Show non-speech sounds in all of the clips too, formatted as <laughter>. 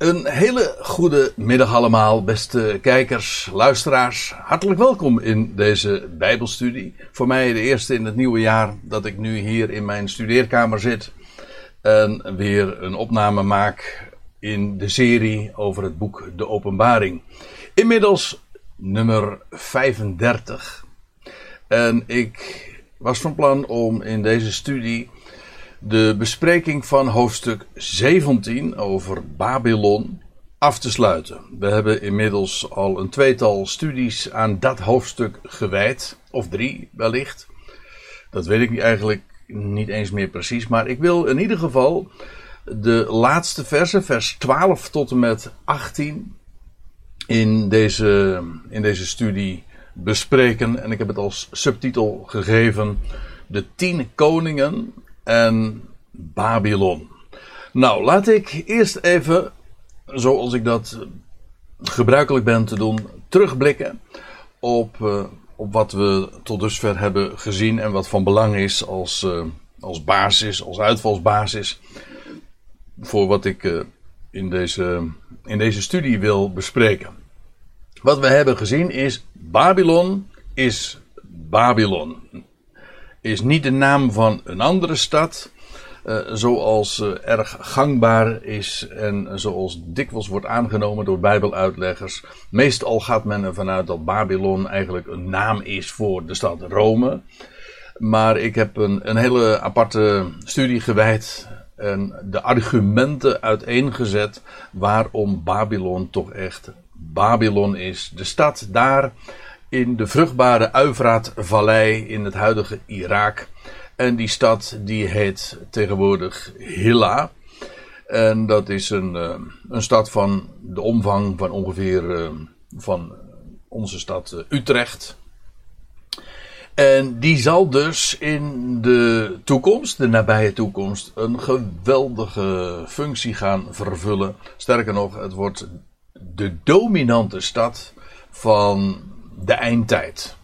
Een hele goede middag allemaal, beste kijkers, luisteraars. Hartelijk welkom in deze Bijbelstudie. Voor mij de eerste in het nieuwe jaar dat ik nu hier in mijn studeerkamer zit. En weer een opname maak in de serie over het boek De Openbaring. Inmiddels nummer 35. En ik was van plan om in deze studie de bespreking van hoofdstuk 17 over Babylon af te sluiten. We hebben inmiddels al een tweetal studies aan dat hoofdstuk gewijd, of drie wellicht. Dat weet ik eigenlijk niet eens meer precies, maar ik wil in ieder geval de laatste versen, vers 12 tot en met 18, in deze, in deze studie bespreken. En ik heb het als subtitel gegeven: De tien koningen en Babylon. Nou, laat ik eerst even, zoals ik dat gebruikelijk ben te doen, terugblikken op, uh, op wat we tot dusver hebben gezien en wat van belang is als, uh, als basis, als uitvalsbasis voor wat ik uh, in, deze, in deze studie wil bespreken. Wat we hebben gezien is Babylon is Babylon. Is niet de naam van een andere stad, uh, zoals uh, erg gangbaar is en zoals dikwijls wordt aangenomen door Bijbeluitleggers. Meestal gaat men ervan uit dat Babylon eigenlijk een naam is voor de stad Rome. Maar ik heb een, een hele aparte studie gewijd en de argumenten uiteengezet waarom Babylon toch echt Babylon is. De stad daar in de vruchtbare Uivraat-vallei in het huidige Irak. En die stad die heet tegenwoordig Hilla. En dat is een, uh, een stad van de omvang van ongeveer uh, van onze stad uh, Utrecht. En die zal dus in de toekomst, de nabije toekomst, een geweldige functie gaan vervullen. Sterker nog, het wordt de dominante stad van de eindtijd.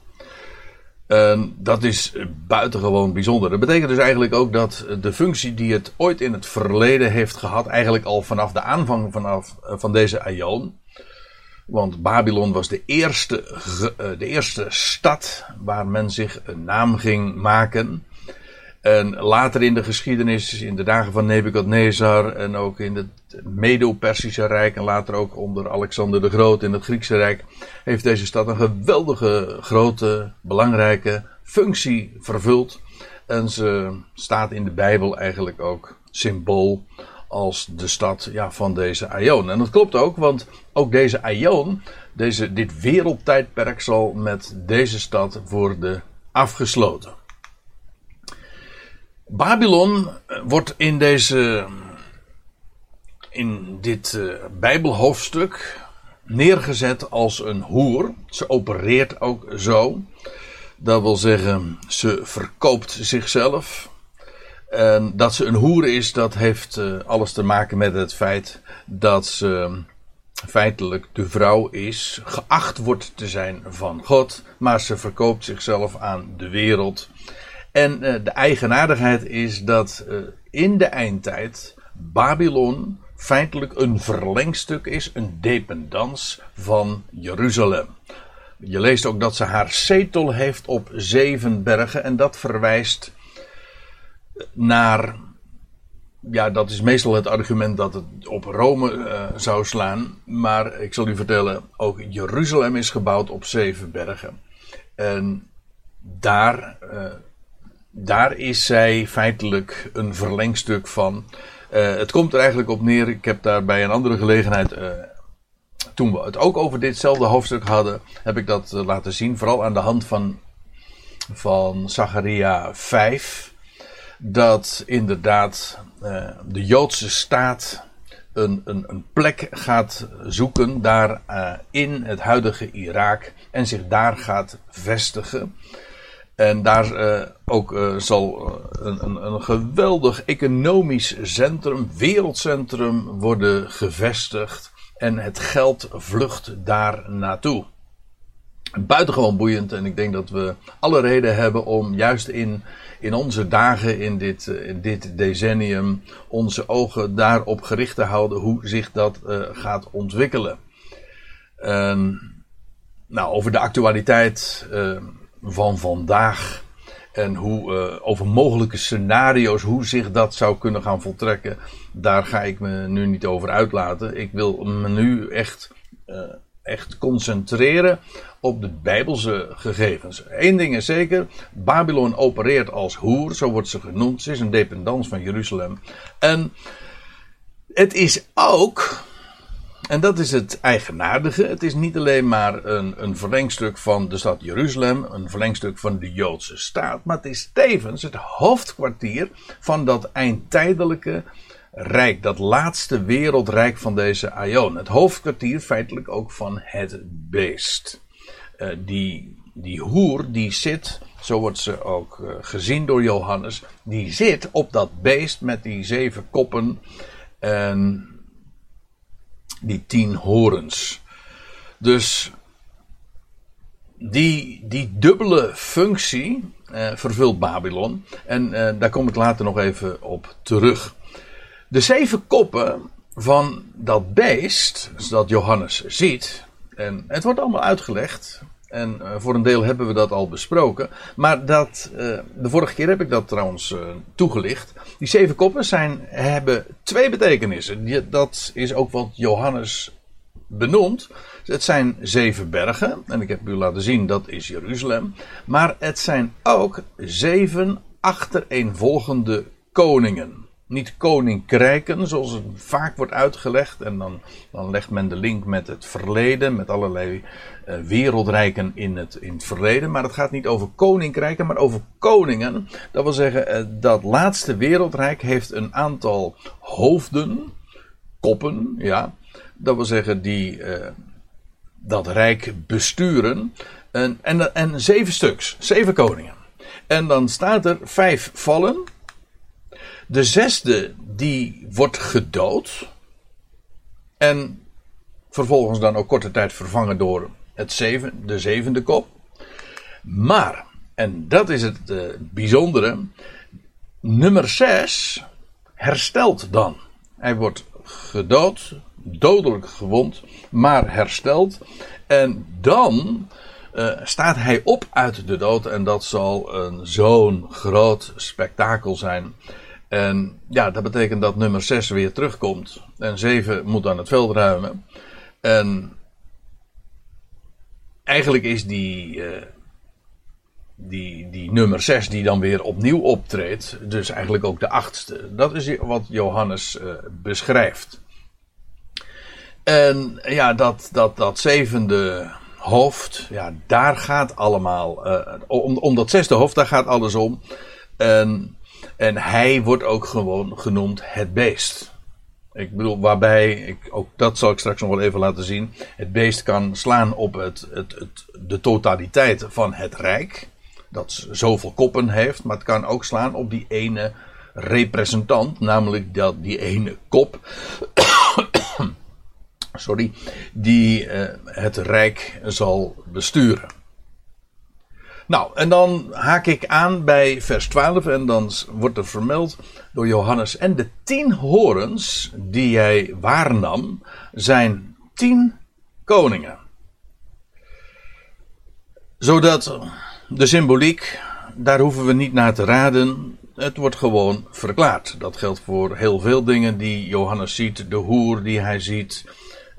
En dat is buitengewoon bijzonder. Dat betekent dus eigenlijk ook dat de functie die het ooit in het verleden heeft gehad, eigenlijk al vanaf de aanvang vanaf, van deze aion. Want Babylon was de eerste, de eerste stad waar men zich een naam ging maken. En later in de geschiedenis, in de dagen van Nebukadnezar en ook in het Medo-Persische Rijk en later ook onder Alexander de Groot in het Griekse Rijk, heeft deze stad een geweldige, grote, belangrijke functie vervuld. En ze staat in de Bijbel eigenlijk ook symbool als de stad ja, van deze Aion. En dat klopt ook, want ook deze Aion, deze, dit wereldtijdperk zal met deze stad worden afgesloten. Babylon wordt in deze in dit uh, Bijbelhoofdstuk neergezet als een hoer. Ze opereert ook zo. Dat wil zeggen, ze verkoopt zichzelf. En dat ze een hoer is, dat heeft uh, alles te maken met het feit dat ze feitelijk de vrouw is, geacht wordt te zijn van God, maar ze verkoopt zichzelf aan de wereld. En uh, de eigenaardigheid is dat uh, in de eindtijd Babylon feitelijk een verlengstuk is, een dependans van Jeruzalem. Je leest ook dat ze haar zetel heeft op zeven bergen en dat verwijst naar. Ja, dat is meestal het argument dat het op Rome zou slaan. Maar ik zal u vertellen, ook Jeruzalem is gebouwd op zeven bergen. En daar, daar is zij feitelijk een verlengstuk van. Uh, het komt er eigenlijk op neer. Ik heb daar bij een andere gelegenheid. Uh, toen we het ook over ditzelfde hoofdstuk hadden, heb ik dat uh, laten zien. Vooral aan de hand van, van Zacharia 5. Dat inderdaad de Joodse staat een, een, een, plek gaat zoeken daar in het huidige Irak. En zich daar gaat vestigen. En daar uh, ook uh, zal een, een, een, geweldig economisch centrum, wereldcentrum worden gevestigd. En het geld vlucht daar naartoe. buitengewoon boeiend. En ik denk dat we alle reden hebben om juist in, in onze dagen, in dit, eh, dit decennium, onze ogen daarop gericht te houden hoe zich dat gaat ontwikkelen. Nou, over de actualiteit van vandaag. En hoe, uh, over mogelijke scenario's, hoe zich dat zou kunnen gaan voltrekken. Daar ga ik me nu niet over uitlaten. Ik wil me nu echt, uh, echt concentreren op de Bijbelse gegevens. Eén ding is zeker: Babylon opereert als hoer, zo wordt ze genoemd. Ze is een dependance van Jeruzalem. En het is ook en dat is het eigenaardige. Het is niet alleen maar een, een verlengstuk van de stad Jeruzalem, een verlengstuk van de Joodse staat, maar het is tevens het hoofdkwartier van dat eindtijdelijke rijk, dat laatste wereldrijk van deze Aion. Het hoofdkwartier feitelijk ook van het beest. Uh, die, die hoer die zit, zo wordt ze ook uh, gezien door Johannes, die zit op dat beest met die zeven koppen. En die tien horens. Dus die, die dubbele functie eh, vervult Babylon. En eh, daar kom ik later nog even op terug. De zeven koppen van dat beest, dat Johannes ziet. En het wordt allemaal uitgelegd. En uh, voor een deel hebben we dat al besproken. Maar dat, uh, de vorige keer heb ik dat trouwens uh, toegelicht. Die zeven koppen zijn, hebben twee betekenissen. Die, dat is ook wat Johannes benoemt. Het zijn zeven bergen. En ik heb u laten zien dat is Jeruzalem. Maar het zijn ook zeven achtereenvolgende koningen niet koninkrijken, zoals het vaak wordt uitgelegd. En dan, dan legt men de link met het verleden, met allerlei uh, wereldrijken in het, in het verleden. Maar het gaat niet over koninkrijken, maar over koningen. Dat wil zeggen, uh, dat laatste wereldrijk heeft een aantal hoofden, koppen, ja. Dat wil zeggen, die uh, dat rijk besturen. En, en, en zeven stuks, zeven koningen. En dan staat er vijf vallen. De zesde die wordt gedood. En vervolgens dan ook korte tijd vervangen door het zeven, de zevende kop. Maar, en dat is het uh, bijzondere, nummer zes herstelt dan. Hij wordt gedood, dodelijk gewond, maar herstelt. En dan uh, staat hij op uit de dood en dat zal een zo'n groot spektakel zijn. En ja, dat betekent dat nummer 6 weer terugkomt. En 7 moet aan het veld ruimen. En eigenlijk is die, uh, die, die nummer 6 die dan weer opnieuw optreedt, dus eigenlijk ook de achtste. Dat is wat Johannes uh, beschrijft. En ja, dat, dat, dat zevende hoofd, ja, daar gaat allemaal, uh, om, om dat zesde hoofd, daar gaat alles om. En en hij wordt ook gewoon genoemd het beest. Ik bedoel, waarbij, ik, ook dat zal ik straks nog wel even laten zien. Het beest kan slaan op het, het, het, de totaliteit van het rijk. Dat zoveel koppen heeft. Maar het kan ook slaan op die ene representant. Namelijk dat, die ene kop. <coughs> sorry. Die uh, het rijk zal besturen. Nou, en dan haak ik aan bij vers 12 en dan wordt er vermeld door Johannes. En de tien horens die jij waarnam zijn tien koningen. Zodat de symboliek, daar hoeven we niet naar te raden. Het wordt gewoon verklaard. Dat geldt voor heel veel dingen die Johannes ziet. De hoer die hij ziet.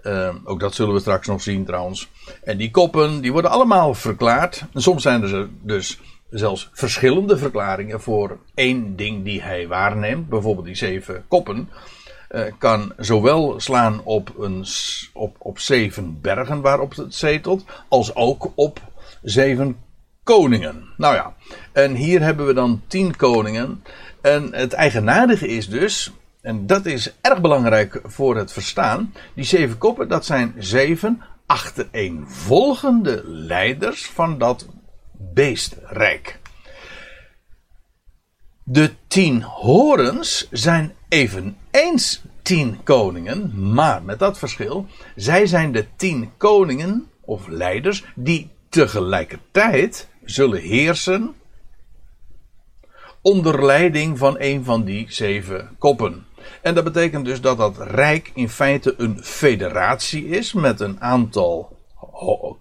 Uh, ook dat zullen we straks nog zien trouwens. En die koppen, die worden allemaal verklaard. En soms zijn er dus zelfs verschillende verklaringen voor één ding die hij waarneemt. Bijvoorbeeld die zeven koppen. Uh, kan zowel slaan op, een, op, op zeven bergen waarop het zetelt, als ook op zeven koningen. Nou ja, en hier hebben we dan tien koningen. En het eigenaardige is dus, en dat is erg belangrijk voor het verstaan. Die zeven koppen, dat zijn zeven achtereenvolgende leiders van dat beestrijk. De tien horens zijn eveneens tien koningen, maar met dat verschil, zij zijn de tien koningen of leiders die tegelijkertijd zullen heersen onder leiding van een van die zeven koppen. En dat betekent dus dat dat rijk in feite een federatie is met een aantal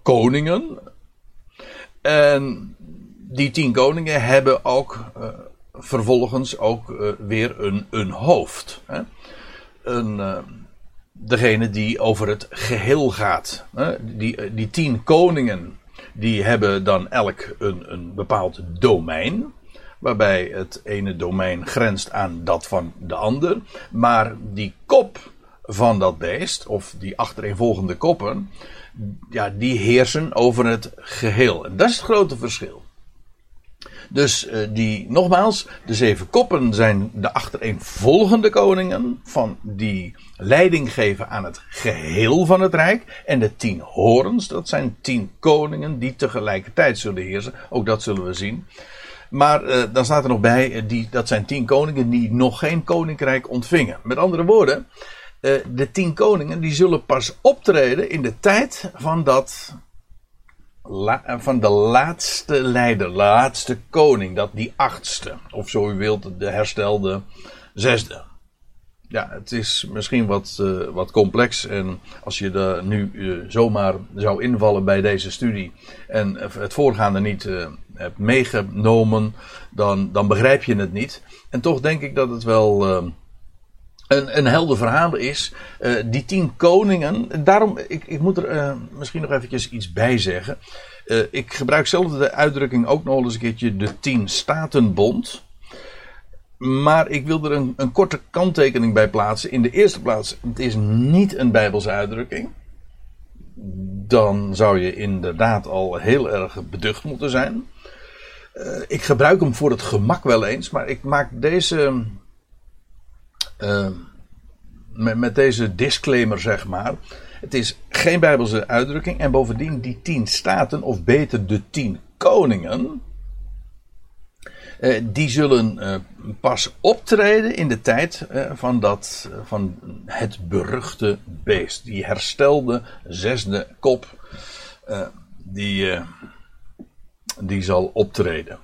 koningen. En die tien koningen hebben ook uh, vervolgens ook uh, weer een, een hoofd. Hè? Een, uh, degene die over het geheel gaat. Hè? Die, die tien koningen die hebben dan elk een, een bepaald domein waarbij het ene domein grenst aan dat van de ander. Maar die kop van dat beest, of die achtereenvolgende koppen, ja, die heersen over het geheel. En dat is het grote verschil. Dus uh, die, nogmaals, de zeven koppen zijn de achtereenvolgende koningen van die leiding geven aan het geheel van het rijk. En de tien horens, dat zijn tien koningen die tegelijkertijd zullen heersen. Ook dat zullen we zien. Maar uh, dan staat er nog bij, uh, die, dat zijn tien koningen die nog geen koninkrijk ontvingen. Met andere woorden, uh, de tien koningen die zullen pas optreden in de tijd van dat van de laatste leider, laatste koning, dat die achtste, of zo u wilt, de herstelde zesde. Ja, het is misschien wat, wat complex. En als je er nu zomaar zou invallen bij deze studie. en het voorgaande niet hebt meegenomen. Dan, dan begrijp je het niet. En toch denk ik dat het wel. een, een helder verhaal is. die tien koningen. Daarom, ik, ik moet er misschien nog eventjes iets bij zeggen. ik gebruik zelf de uitdrukking ook nog eens een keertje de tien statenbond. Maar ik wil er een, een, korte kanttekening bij plaatsen. In de eerste plaats, het is niet een Bijbelse uitdrukking. Dan zou je inderdaad al heel erg beducht moeten zijn. Uh, ik gebruik hem voor het gemak wel eens, maar ik maak deze. Uh, met, met, deze disclaimer, zeg maar. Het is geen Bijbelse uitdrukking. En bovendien, die tien staten, of beter de tien koningen eh, die zullen eh, pas optreden in de tijd eh, van, dat, van het beruchte beest. Die herstelde zesde kop, die, die zal optreden.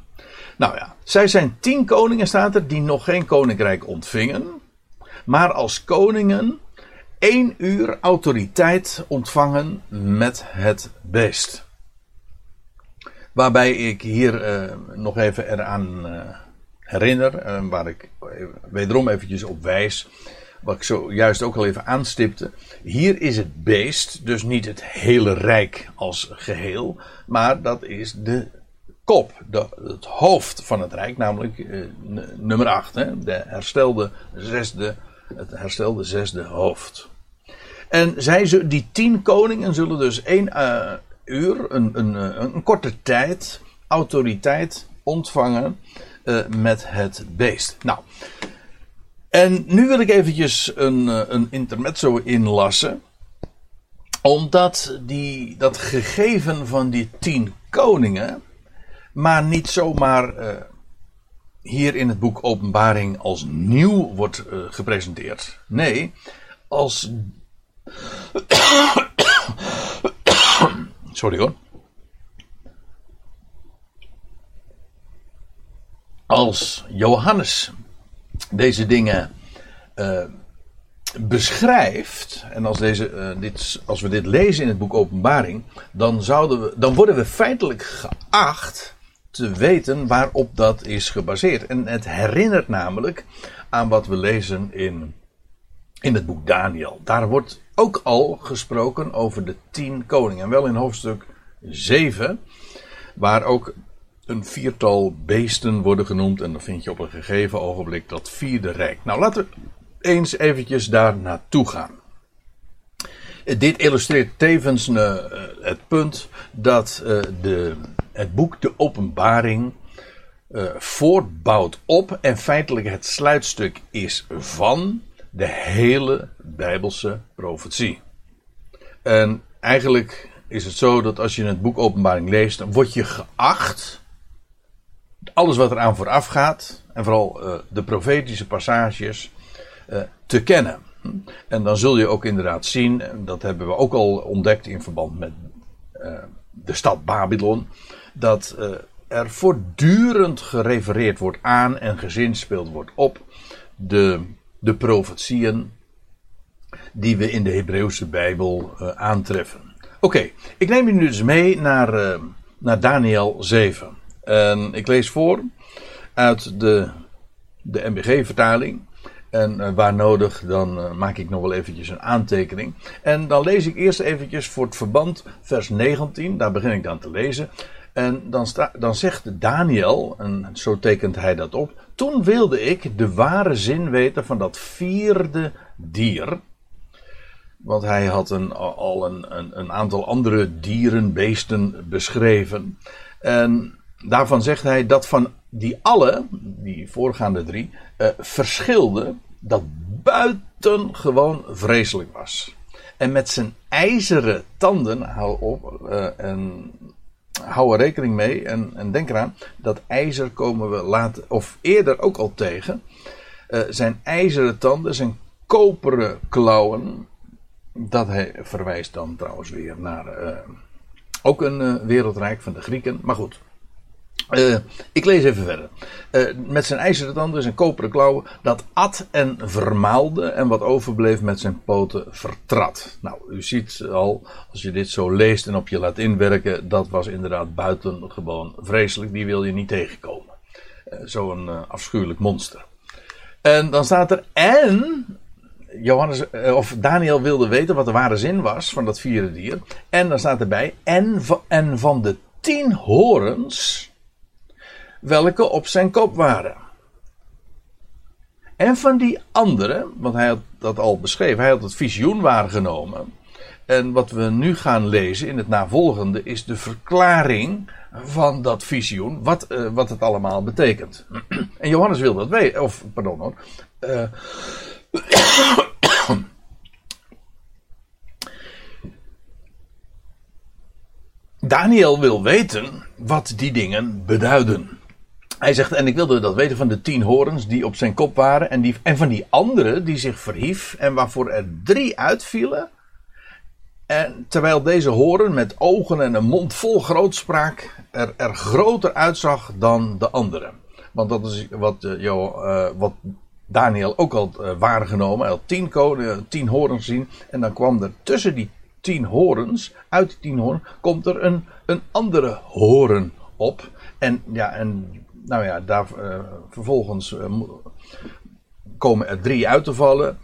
Nou ja, zij zijn tien koningen, staat er, die nog geen koninkrijk ontvingen. Maar als koningen één uur autoriteit ontvangen met het beest. Waarbij ik hier uh, nog even eraan uh, herinner, uh, waar ik wederom eventjes op wijs, wat ik zojuist ook al even aanstipte. Hier is het beest, dus niet het hele rijk als geheel, maar dat is de kop, de, het hoofd van het rijk, namelijk nummer 8, hè, de herstelde zesde, het herstelde zesde hoofd. En zij, die tien koningen zullen dus één, uur, een, een, een korte tijd, autoriteit ontvangen met het beest. Nou, en nu wil ik eventjes een, een intermezzo inlassen. Omdat die, dat gegeven van die tien koningen, maar niet zomaar uh, hier in het boek Openbaring als nieuw wordt gepresenteerd. Nee, als <coughs> Sorry hoor. Als Johannes deze dingen uh, beschrijft, en als, deze, dit, als we dit lezen in het boek Openbaring, dan, zouden we, dan worden we feitelijk geacht te weten waarop dat is gebaseerd. En het herinnert namelijk aan wat we lezen in, in het boek Daniel. Daar wordt ook al gesproken over de tien koningen. En wel in hoofdstuk 7, waar ook een viertal beesten worden genoemd. En dan vind je op een gegeven ogenblik dat vierde rijk. Nou, laten we eens eventjes daar naartoe gaan. Dit illustreert tevens uh, het punt dat uh, de, het boek De Openbaring uh, voortbouwt op en feitelijk het sluitstuk is van de hele Bijbelse profetie. En eigenlijk is het zo dat als je het boek Openbaring leest, dan word je geacht alles wat eraan vooraf gaat, en vooral uh, de profetische passages, uh, te kennen. En dan zul je ook inderdaad zien, en dat hebben we ook al ontdekt in verband met de stad Babylon, dat uh, er voortdurend gerefereerd wordt aan en gezinspeeld wordt op de, de profetieën die we in de Hebreeuwse Bijbel uh, aantreffen. Oké, ik neem u nu dus mee naar, uh, naar Daniel 7. En ik lees voor uit de, de MBG-vertaling. En waar nodig, dan maak ik nog wel eventjes een aantekening. En dan lees ik eerst eventjes voor het verband vers 19. Daar begin ik dan te lezen. En dan, sta, dan zegt Daniel, en zo tekent hij dat op. Toen wilde ik de ware zin weten van dat vierde dier. Want hij had een, al een, een, een aantal andere dieren, beesten beschreven. En daarvan zegt hij dat van die alle, die voorgaande drie, uh, verschilde dat buitengewoon vreselijk was. En met zijn ijzeren tanden, hou op, uh, en hou er rekening mee en, en, denk eraan, dat ijzer komen we later, of eerder ook al tegen. Uh, zijn ijzeren tanden, zijn koperen klauwen, dat hij verwijst dan trouwens weer naar ook een wereldrijk van de Grieken, maar goed. Uh, ik lees even verder. Uh, met zijn ijzeren tanden, zijn koperen klauwen, dat at en vermaalde en wat overbleef met zijn poten vertrad. Nou, u ziet al, als je dit zo leest en op je laat inwerken, dat was inderdaad buitengewoon vreselijk. Die wil je niet tegenkomen. Uh, Zo'n afschuwelijk monster. En dan staat er, en Johannes, of Daniel wilde weten wat de ware zin was van dat vierde dier. En dan staat erbij, en, en van de tien horens welke op zijn kop waren. En van die andere, want hij had dat al beschreven, hij had het visioen waargenomen. En wat we nu gaan lezen in het navolgende is de verklaring van dat visioen, wat, uh, wat het allemaal betekent. <clears throat> en Johannes wil dat weten, of pardon hoor. Uh, <clears throat> Daniel wil weten wat die dingen beduiden. Hij zegt, en ik wilde dat weten van de tien horens die op zijn kop waren. En, die, en van die andere die zich verhief. En waarvoor er drie uitvielen. En terwijl deze horen met ogen en een mond vol grootspraak. er, er groter uitzag dan de andere. Want dat is wat, uh, wat Daniel ook al uh, waargenomen. Hij had tien, koningen, tien horens zien. En dan kwam er tussen die tien horens, uit die tien horens, komt er een, een andere horen op. En ja, en nou ja, daar, uh, vervolgens uh, komen er drie uit te vallen.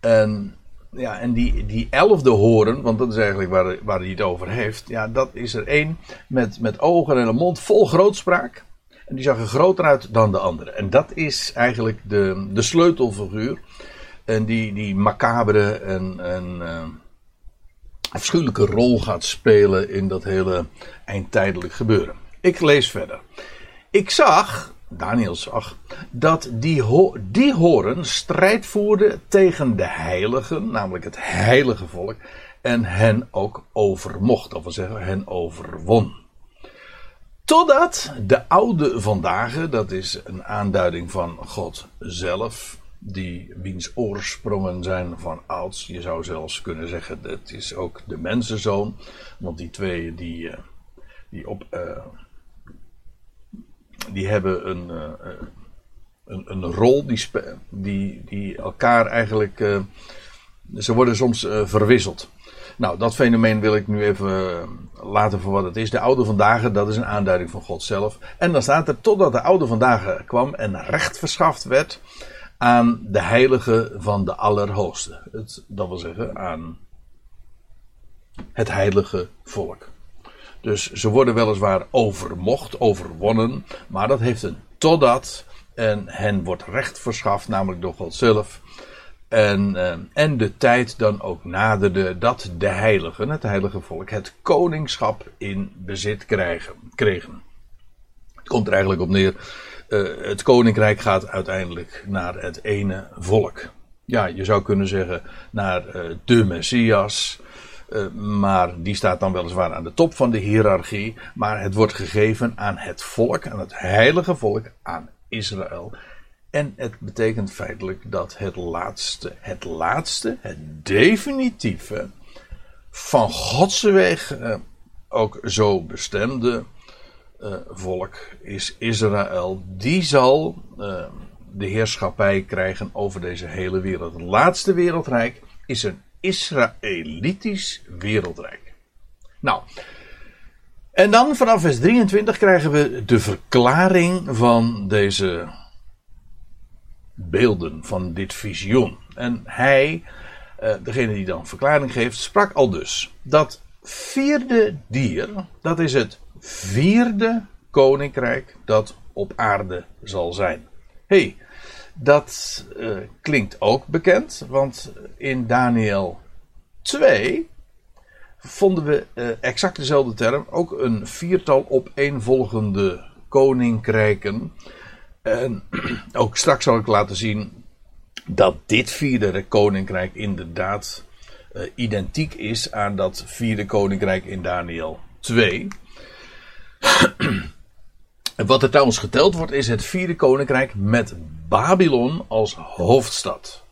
En, ja, en die, die elfde horen, want dat is eigenlijk waar, waar hij het over heeft. Ja, dat is er één met, met ogen en een mond vol grootspraak. En die zag er groter uit dan de andere. En dat is eigenlijk de, de sleutelfiguur. En die, die macabere en, en uh, afschuwelijke rol gaat spelen in dat hele eindtijdelijk gebeuren. Ik lees verder. Ik zag, Daniel zag, dat die, ho die horen strijd voerde tegen de heiligen, namelijk het heilige volk, en hen ook overmocht, of we zeggen hen overwon. Totdat de oude vandaag, dat is een aanduiding van God zelf, die wiens oorsprongen zijn van ouds. Je zou zelfs kunnen zeggen, dat is ook de mensenzoon, want die twee die, die op. Uh, die hebben een, uh, een, een, rol die, die, die elkaar eigenlijk. Uh, ze worden soms verwisseld. Nou, dat fenomeen wil ik nu even laten voor wat het is. De oude vandaag, dat is een aanduiding van God zelf. En dan staat er totdat de oude vandaag kwam en recht verschaft werd aan de heilige van de Allerhoogste. Dat wil zeggen aan het heilige volk. Dus ze worden weliswaar overmocht, overwonnen, maar dat heeft een totdat. En hen wordt recht verschaft, namelijk door God zelf. En, uh, en de tijd dan ook naderde dat de heiligen, het heilige volk, het koningschap in bezit krijgen, kregen. Het komt er eigenlijk op neer. Uh, het koninkrijk gaat uiteindelijk naar het ene volk. Ja, je zou kunnen zeggen naar uh, de Messias. Uh, maar die staat dan weliswaar aan de top van de hiërarchie. Maar het wordt gegeven aan het volk, aan het heilige volk, aan Israël. En het betekent feitelijk dat het laatste, het laatste, het definitieve van Gods weg uh, ook zo bestemde uh, volk is Israël. Die zal de heerschappij krijgen over deze hele wereld. Het laatste wereldrijk is een Israëlitisch wereldrijk. Nou, en dan vanaf vers 23 krijgen we de verklaring van deze beelden, van dit visioen. En hij, uh, degene die dan verklaring geeft, sprak al dus dat vierde dier, dat is het vierde koninkrijk dat op aarde zal zijn. hey, dat uh, klinkt ook bekend, want in Daniel 2 vonden we uh, exact dezelfde term, ook een viertal opeenvolgende koninkrijken. En <clears throat> ook straks zal ik laten zien dat dit vierde koninkrijk inderdaad uh, identiek is aan dat vierde koninkrijk in Daniel 2. <clears throat> Wat er trouwens geteld wordt is het vierde koninkrijk met Babylon als hoofdstad.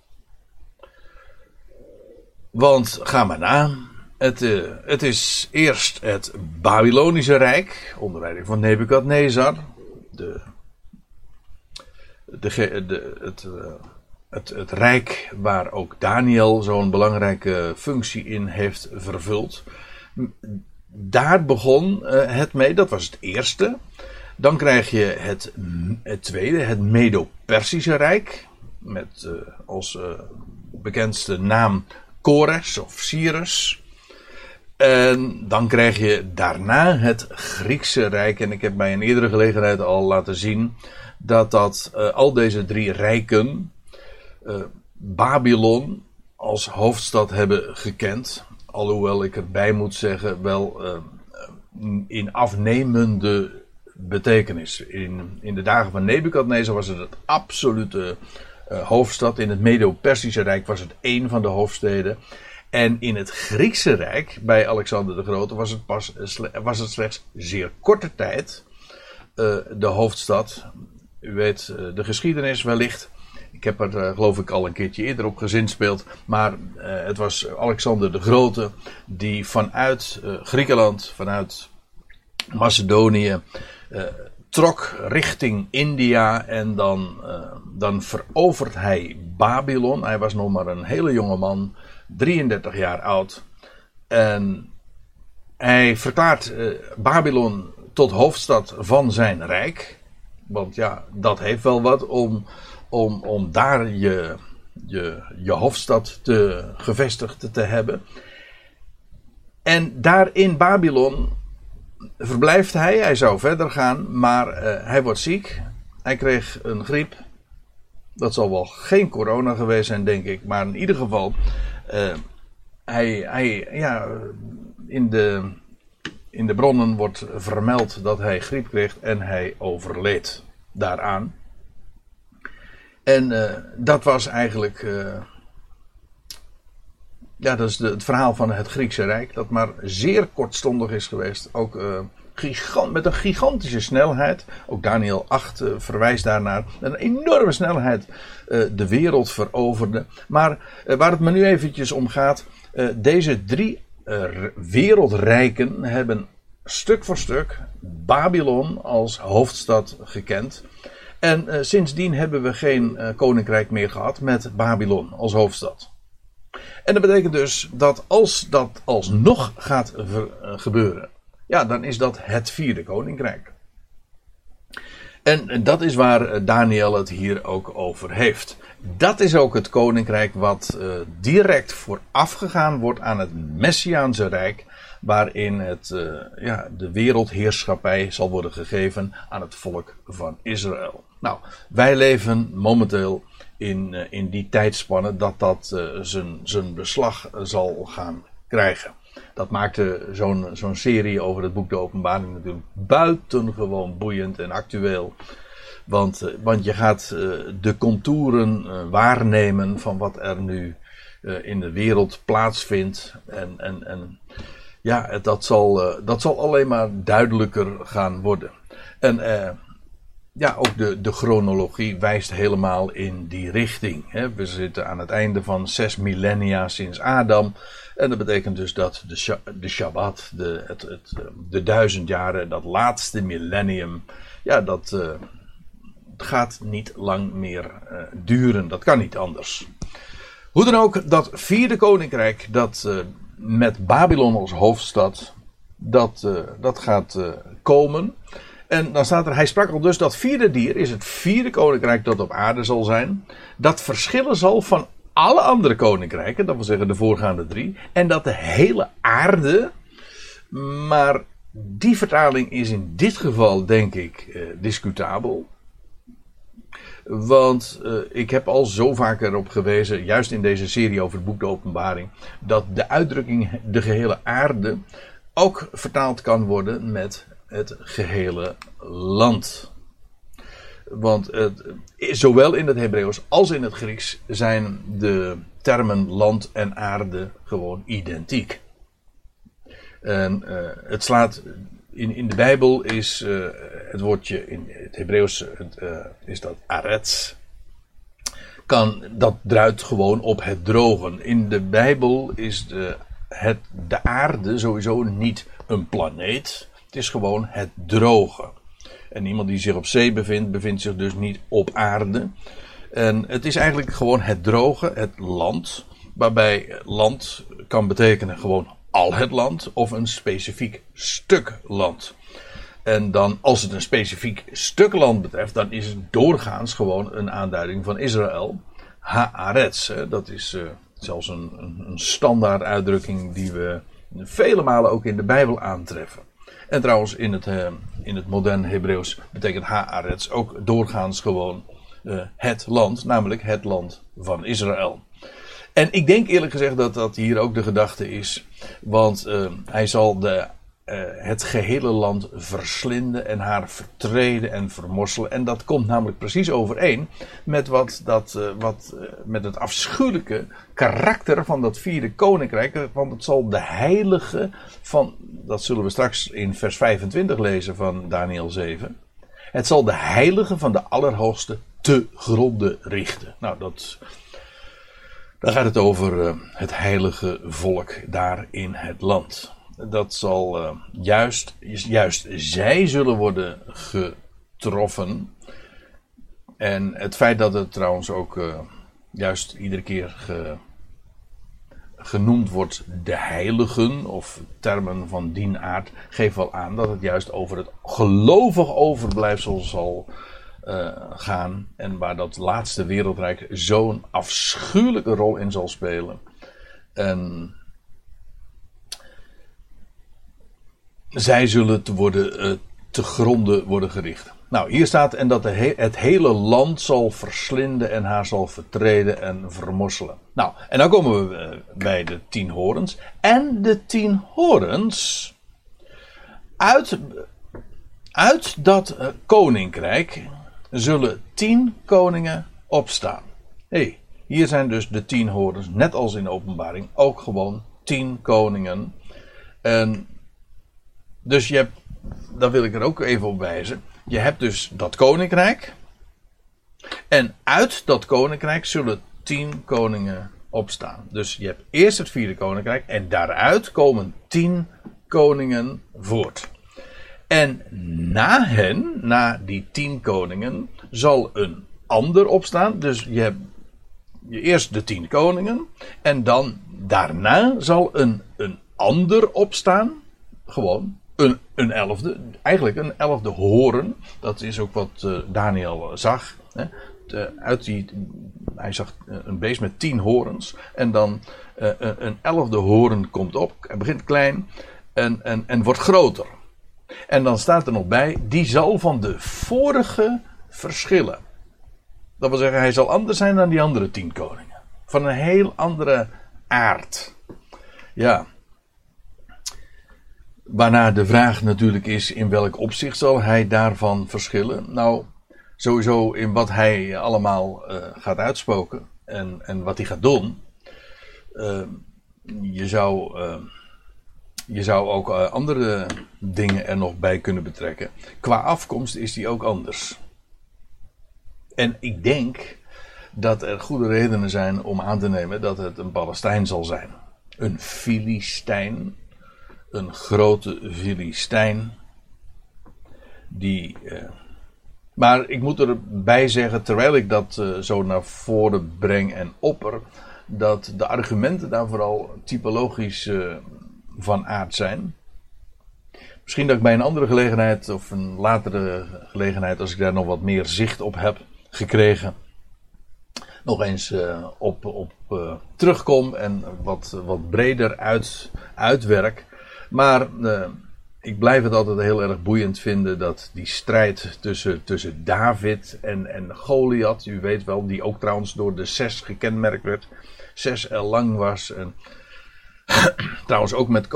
Want ga maar na. Het, uh, het is eerst het Babylonische Rijk, onder leiding van Nebukadnezar. De, de, de, het, uh, het, het rijk waar ook Daniel zo'n belangrijke functie in heeft vervuld. Daar begon uh, het mee, dat was het eerste. Dan krijg je het, tweede, het Medo-Persische Rijk. Met uh, als uh, bekendste naam Kores of Cyrus. En dan krijg je daarna het Griekse Rijk. En ik heb bij een eerdere gelegenheid al laten zien dat dat uh, al deze drie rijken Babylon als hoofdstad hebben gekend. Alhoewel ik erbij moet zeggen, wel in afnemende betekenis. In, in de dagen van Nebukadnezar was het het absolute uh, hoofdstad. In het Medo-Persische Rijk was het één van de hoofdsteden. En in het Griekse Rijk, bij Alexander de Grote, was het, pas, was het slechts zeer korte tijd uh, de hoofdstad. U weet de geschiedenis wellicht. Ik heb er geloof ik al een keertje eerder op gezinspeeld. Maar het was Alexander de Grote die vanuit Griekenland, vanuit Macedonië, uh, trok richting India en dan, uh, dan verovert hij Babylon. Hij was nog maar een hele jonge man, 33 jaar oud. En hij verklaart uh, Babylon tot hoofdstad van zijn rijk. Want ja, dat heeft wel wat om, om, om daar je, je, je hoofdstad te, gevestigd te hebben. En daar in Babylon verblijft hij. Hij zou verder gaan, maar uh, hij wordt ziek. Hij kreeg een griep. Dat zal wel geen corona geweest zijn, denk ik. Maar in ieder geval, uh, hij, hij, ja, in de, in de bronnen wordt vermeld dat hij griep kreeg en hij overleed daaraan. En uh, dat was eigenlijk ja, dat is het verhaal van het Griekse Rijk, dat maar zeer kortstondig is geweest. Ook uh, gigant, met een gigantische snelheid. Ook Daniel 8 uh, verwijst daarnaar. Een enorme snelheid uh, de wereld veroverde. Maar waar het me nu eventjes om gaat. deze drie wereldrijken hebben stuk voor stuk Babylon als hoofdstad gekend. En sindsdien hebben we geen koninkrijk meer gehad met Babylon als hoofdstad. En dat betekent dus dat als dat alsnog gaat eh, gebeuren, ja, dan is dat het vierde koninkrijk. En dat is waar eh, Daniel het hier ook over heeft. Dat is ook het koninkrijk wat uh, direct voorafgegaan wordt aan het Messiaanse Rijk, waarin het, ja, de wereldheerschappij zal worden gegeven aan het volk van Israël. Nou, wij leven momenteel in, uh, in die tijdspanne dat dat uh, zijn beslag zal gaan krijgen. Dat maakte zo'n zo'n serie over het boek De Openbaring natuurlijk buitengewoon boeiend en actueel. Want, want je gaat de contouren waarnemen van wat er nu in de wereld plaatsvindt. En, en, en ja, dat zal, dat zal alleen maar duidelijker gaan worden. En ja, ook de, de chronologie wijst helemaal in die richting. Hè. We zitten aan het einde van zes millennia sinds Adam. En dat betekent dus dat de, de Shabbat, de, het, het, de duizend jaren, dat laatste millennium, ja, dat uh, gaat niet lang meer uh, duren. Dat kan niet anders. Hoe dan ook, dat vierde koninkrijk, dat uh, met Babylon als hoofdstad, dat, dat gaat komen. En dan staat er, hij sprak al dus, dat vierde dier is het vierde koninkrijk dat op aarde zal zijn. Dat verschillen zal van alle andere koninkrijken, dat wil zeggen de voorgaande drie. En dat de hele aarde, maar die vertaling is in dit geval denk ik eh, discutabel. Want uh, ik heb al zo vaak erop gewezen, juist in deze serie over het boek De Openbaring, dat de uitdrukking de gehele aarde ook vertaald kan worden met het gehele land. Want het, zowel in het Hebreeuws als in het Grieks zijn de termen land en aarde gewoon identiek. En uh, het slaat. In, in de Bijbel is uh, het woordje in het Hebreeuws uh, is dat arets. Kan, dat druidt gewoon op het drogen. In de Bijbel is de, het, de aarde sowieso niet een planeet. Het is gewoon het droge. En iemand die zich op zee bevindt, bevindt zich dus niet op aarde. En het is eigenlijk gewoon het droge, het land. Waarbij land kan betekenen gewoon al het land of een specifiek stuk land. En dan, als het een specifiek stuk land betreft, dan is het doorgaans gewoon een aanduiding van Israël. Haaretz. Dat is uh, zelfs een, een, een standaard uitdrukking die we vele malen ook in de Bijbel aantreffen. En trouwens, in het, uh, in het modern Hebreeuws betekent Haaretz ook doorgaans gewoon uh, het land, namelijk het land van Israël. En ik denk eerlijk gezegd dat dat hier ook de gedachte is, want uh, hij zal de uh, het gehele land verslinden en haar vertreden en vermorselen. En dat komt namelijk precies overeen met, wat dat, uh, wat, uh, met het afschuwelijke karakter van dat vierde koninkrijk. Want het zal de heilige van, dat zullen we straks in vers 25 lezen van Daniel 7. Het zal de heilige van de Allerhoogste te gronde richten. Nou, dat, dan gaat het over het heilige volk daar in het land dat zal uh, juist, juist zij zullen worden getroffen. En het feit dat het trouwens ook uh, juist iedere keer ge, genoemd wordt de heiligen of termen van dien aard, geeft wel aan dat het juist over het gelovig overblijfsel zal uh, gaan. En waar dat laatste wereldrijk zo'n afschuwelijke rol in zal spelen. En zij zullen te, worden, uh, te gronden worden gericht. Nou, hier staat en dat het hele land zal verslinden en haar zal vertreden en vermosselen. Nou, en dan komen we uh, bij de tien horens. En de tien horens, uit, uit dat uh, koninkrijk zullen tien koningen opstaan. Hé, hey, hier zijn dus de tien horens, net als in de openbaring, ook gewoon tien koningen. En dus je hebt, daar wil ik er ook even op wijzen. Je hebt dus dat koninkrijk. En uit dat koninkrijk zullen tien koningen opstaan. Dus je hebt eerst het vierde koninkrijk. En daaruit komen tien koningen voort. En na hen, na die tien koningen, zal een ander opstaan. Dus je hebt eerst de tien koningen. En dan daarna zal een, een ander opstaan. Gewoon een, een elfde, eigenlijk een elfde horen. Dat is ook wat uh, Daniel zag. Hè. De, uit die, hij zag een beest met tien horens. En dan een, een elfde horen komt op. Hij begint klein en, en, en wordt groter. En dan staat er nog bij, die zal van de vorige verschillen. Dat wil zeggen, hij zal anders zijn dan die andere tien koningen. Van een heel andere aard. Ja. Waarna de vraag natuurlijk is: in welk opzicht zal hij daarvan verschillen? Nou, sowieso in wat hij allemaal uh, gaat uitspoken en, en wat hij gaat doen. Uh, je, zou, uh, je zou ook andere dingen er nog bij kunnen betrekken. Qua afkomst is die ook anders. En ik denk dat er goede redenen zijn om aan te nemen dat het een Palestijn zal zijn. Een Filistijn. Een grote Filistijn. Die. Uh, maar ik moet erbij zeggen, terwijl ik dat uh, zo naar voren breng en opper, dat de argumenten daar vooral typologisch uh, van aard zijn. Misschien dat ik bij een andere gelegenheid of een latere gelegenheid, als ik daar nog wat meer zicht op heb gekregen, nog eens op, op terugkom en wat, wat breder uit, uitwerk. Maar uh, ik blijf het altijd heel erg boeiend vinden dat die strijd tussen, tussen David en, en Goliath, u weet wel, die ook trouwens door de zes gekenmerkt werd, zes el lang was en <clears throat> trouwens ook met,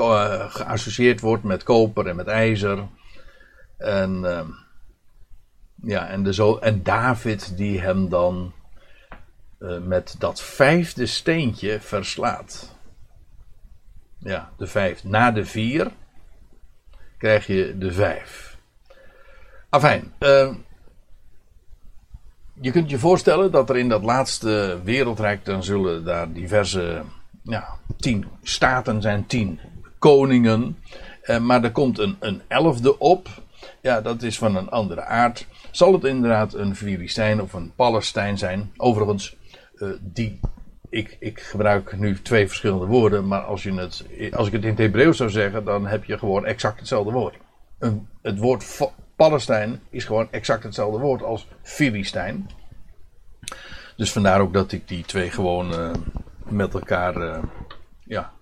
geassocieerd wordt met koper en met ijzer. En, ja, en, de zo, en David die hem dan met dat vijfde steentje verslaat. Ja, de vijf. Na de vier krijg je de vijf. Afijn. Uh, je kunt je voorstellen dat er in dat laatste wereldrijk dan zullen daar diverse ja, tien staten zijn, tien koningen. Uh, maar er komt een, een elfde op. Ja, dat is van een andere aard. Zal het inderdaad een Filistijn of een Palestijn zijn? Overigens, uh, die. Ik, ik gebruik nu twee verschillende woorden, maar als, je het, als ik het in het Hebreeuws zou zeggen, dan heb je gewoon exact hetzelfde woord. Een, het woord Palestijn is gewoon exact hetzelfde woord als Filistijn. Dus vandaar ook dat ik die twee gewoon uh, met elkaar uh, ja,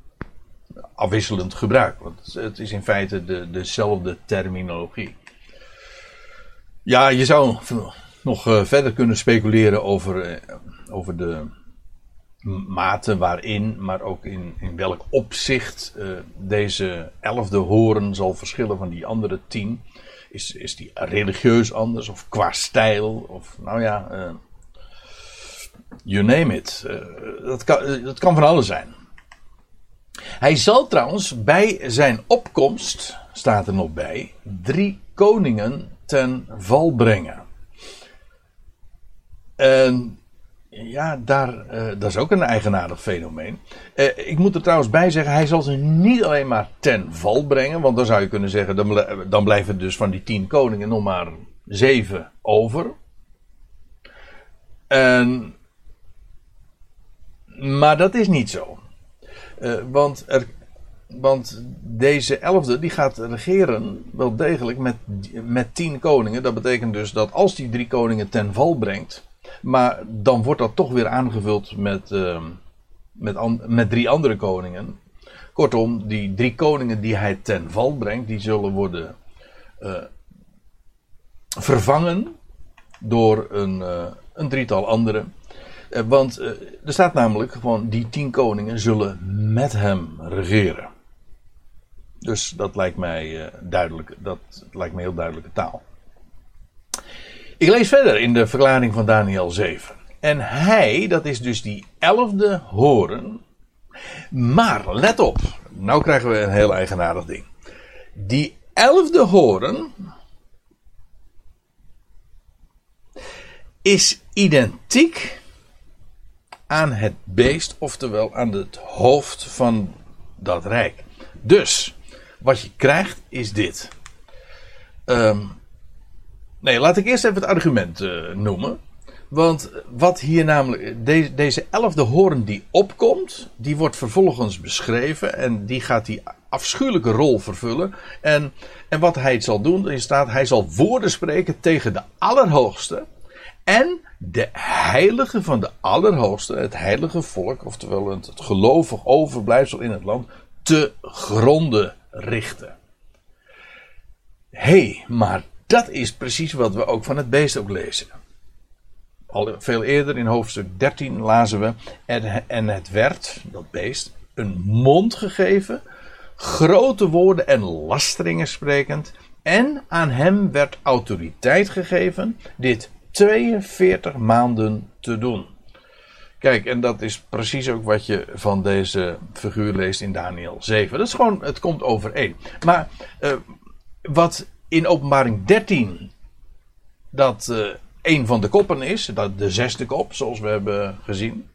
afwisselend gebruik. Want het is in feite de, dezelfde terminologie. Ja, je zou nog uh, verder kunnen speculeren over, over de mate waarin, maar ook in, in welk opzicht uh, deze elfde horen zal verschillen van die andere tien. Is, is die religieus anders of qua stijl? Of nou ja, uh, you name it. Uh, dat, kan, dat kan van alles zijn. Hij zal trouwens bij zijn opkomst, staat er nog bij, drie koningen ten val brengen. En ja, daar, uh, dat is ook een eigenaardig fenomeen. Uh, ik moet er trouwens bij zeggen, hij zal ze niet alleen maar ten val brengen. Want dan zou je kunnen zeggen, dan, blijven dus van die tien koningen nog maar zeven over. En, maar dat is niet zo. Uh, want, er, want deze elfde die gaat regeren wel degelijk met, met tien koningen. Dat betekent dus dat als die drie koningen ten val brengt maar dan wordt dat toch weer aangevuld met, uh, met, met drie andere koningen. Kortom, die drie koningen die hij ten val brengt, die zullen worden uh, vervangen door een, uh, een drietal andere. Uh, want er staat namelijk gewoon, die tien koningen zullen met hem regeren. Dus dat lijkt mij duidelijk, dat lijkt me heel duidelijke taal. Ik lees verder in de verklaring van Daniel 7. En hij, dat is dus die elfde horen. Maar let op, nou krijgen we een heel eigenaardig ding. Die elfde horen is identiek aan het beest, oftewel aan het hoofd van dat rijk. Dus, wat je krijgt is dit. Um, Nee, laat ik eerst even het argument uh, noemen. Want wat hier namelijk, de, deze elfde hoorn die opkomt, die wordt vervolgens beschreven en die gaat die afschuwelijke rol vervullen. En, en wat hij zal doen, is staat, hij zal woorden spreken tegen de Allerhoogste en de heilige van de Allerhoogste, het heilige volk, oftewel het, het gelovig overblijfsel in het land, te gronden richten. Hé, hey, maar dat is precies wat we ook van het beest ook lezen. Al veel eerder in hoofdstuk 13 lazen we. En het werd, dat beest, een mond gegeven, grote woorden en lasteringen sprekend. En aan hem werd autoriteit gegeven dit 42 maanden te doen. Kijk, en dat is precies ook wat je van deze figuur leest in Daniel 7. Dat is gewoon, het komt overeen. Maar uh, wat in openbaring 13 dat uh, een van de koppen is, dat de zesde kop, zoals we hebben gezien.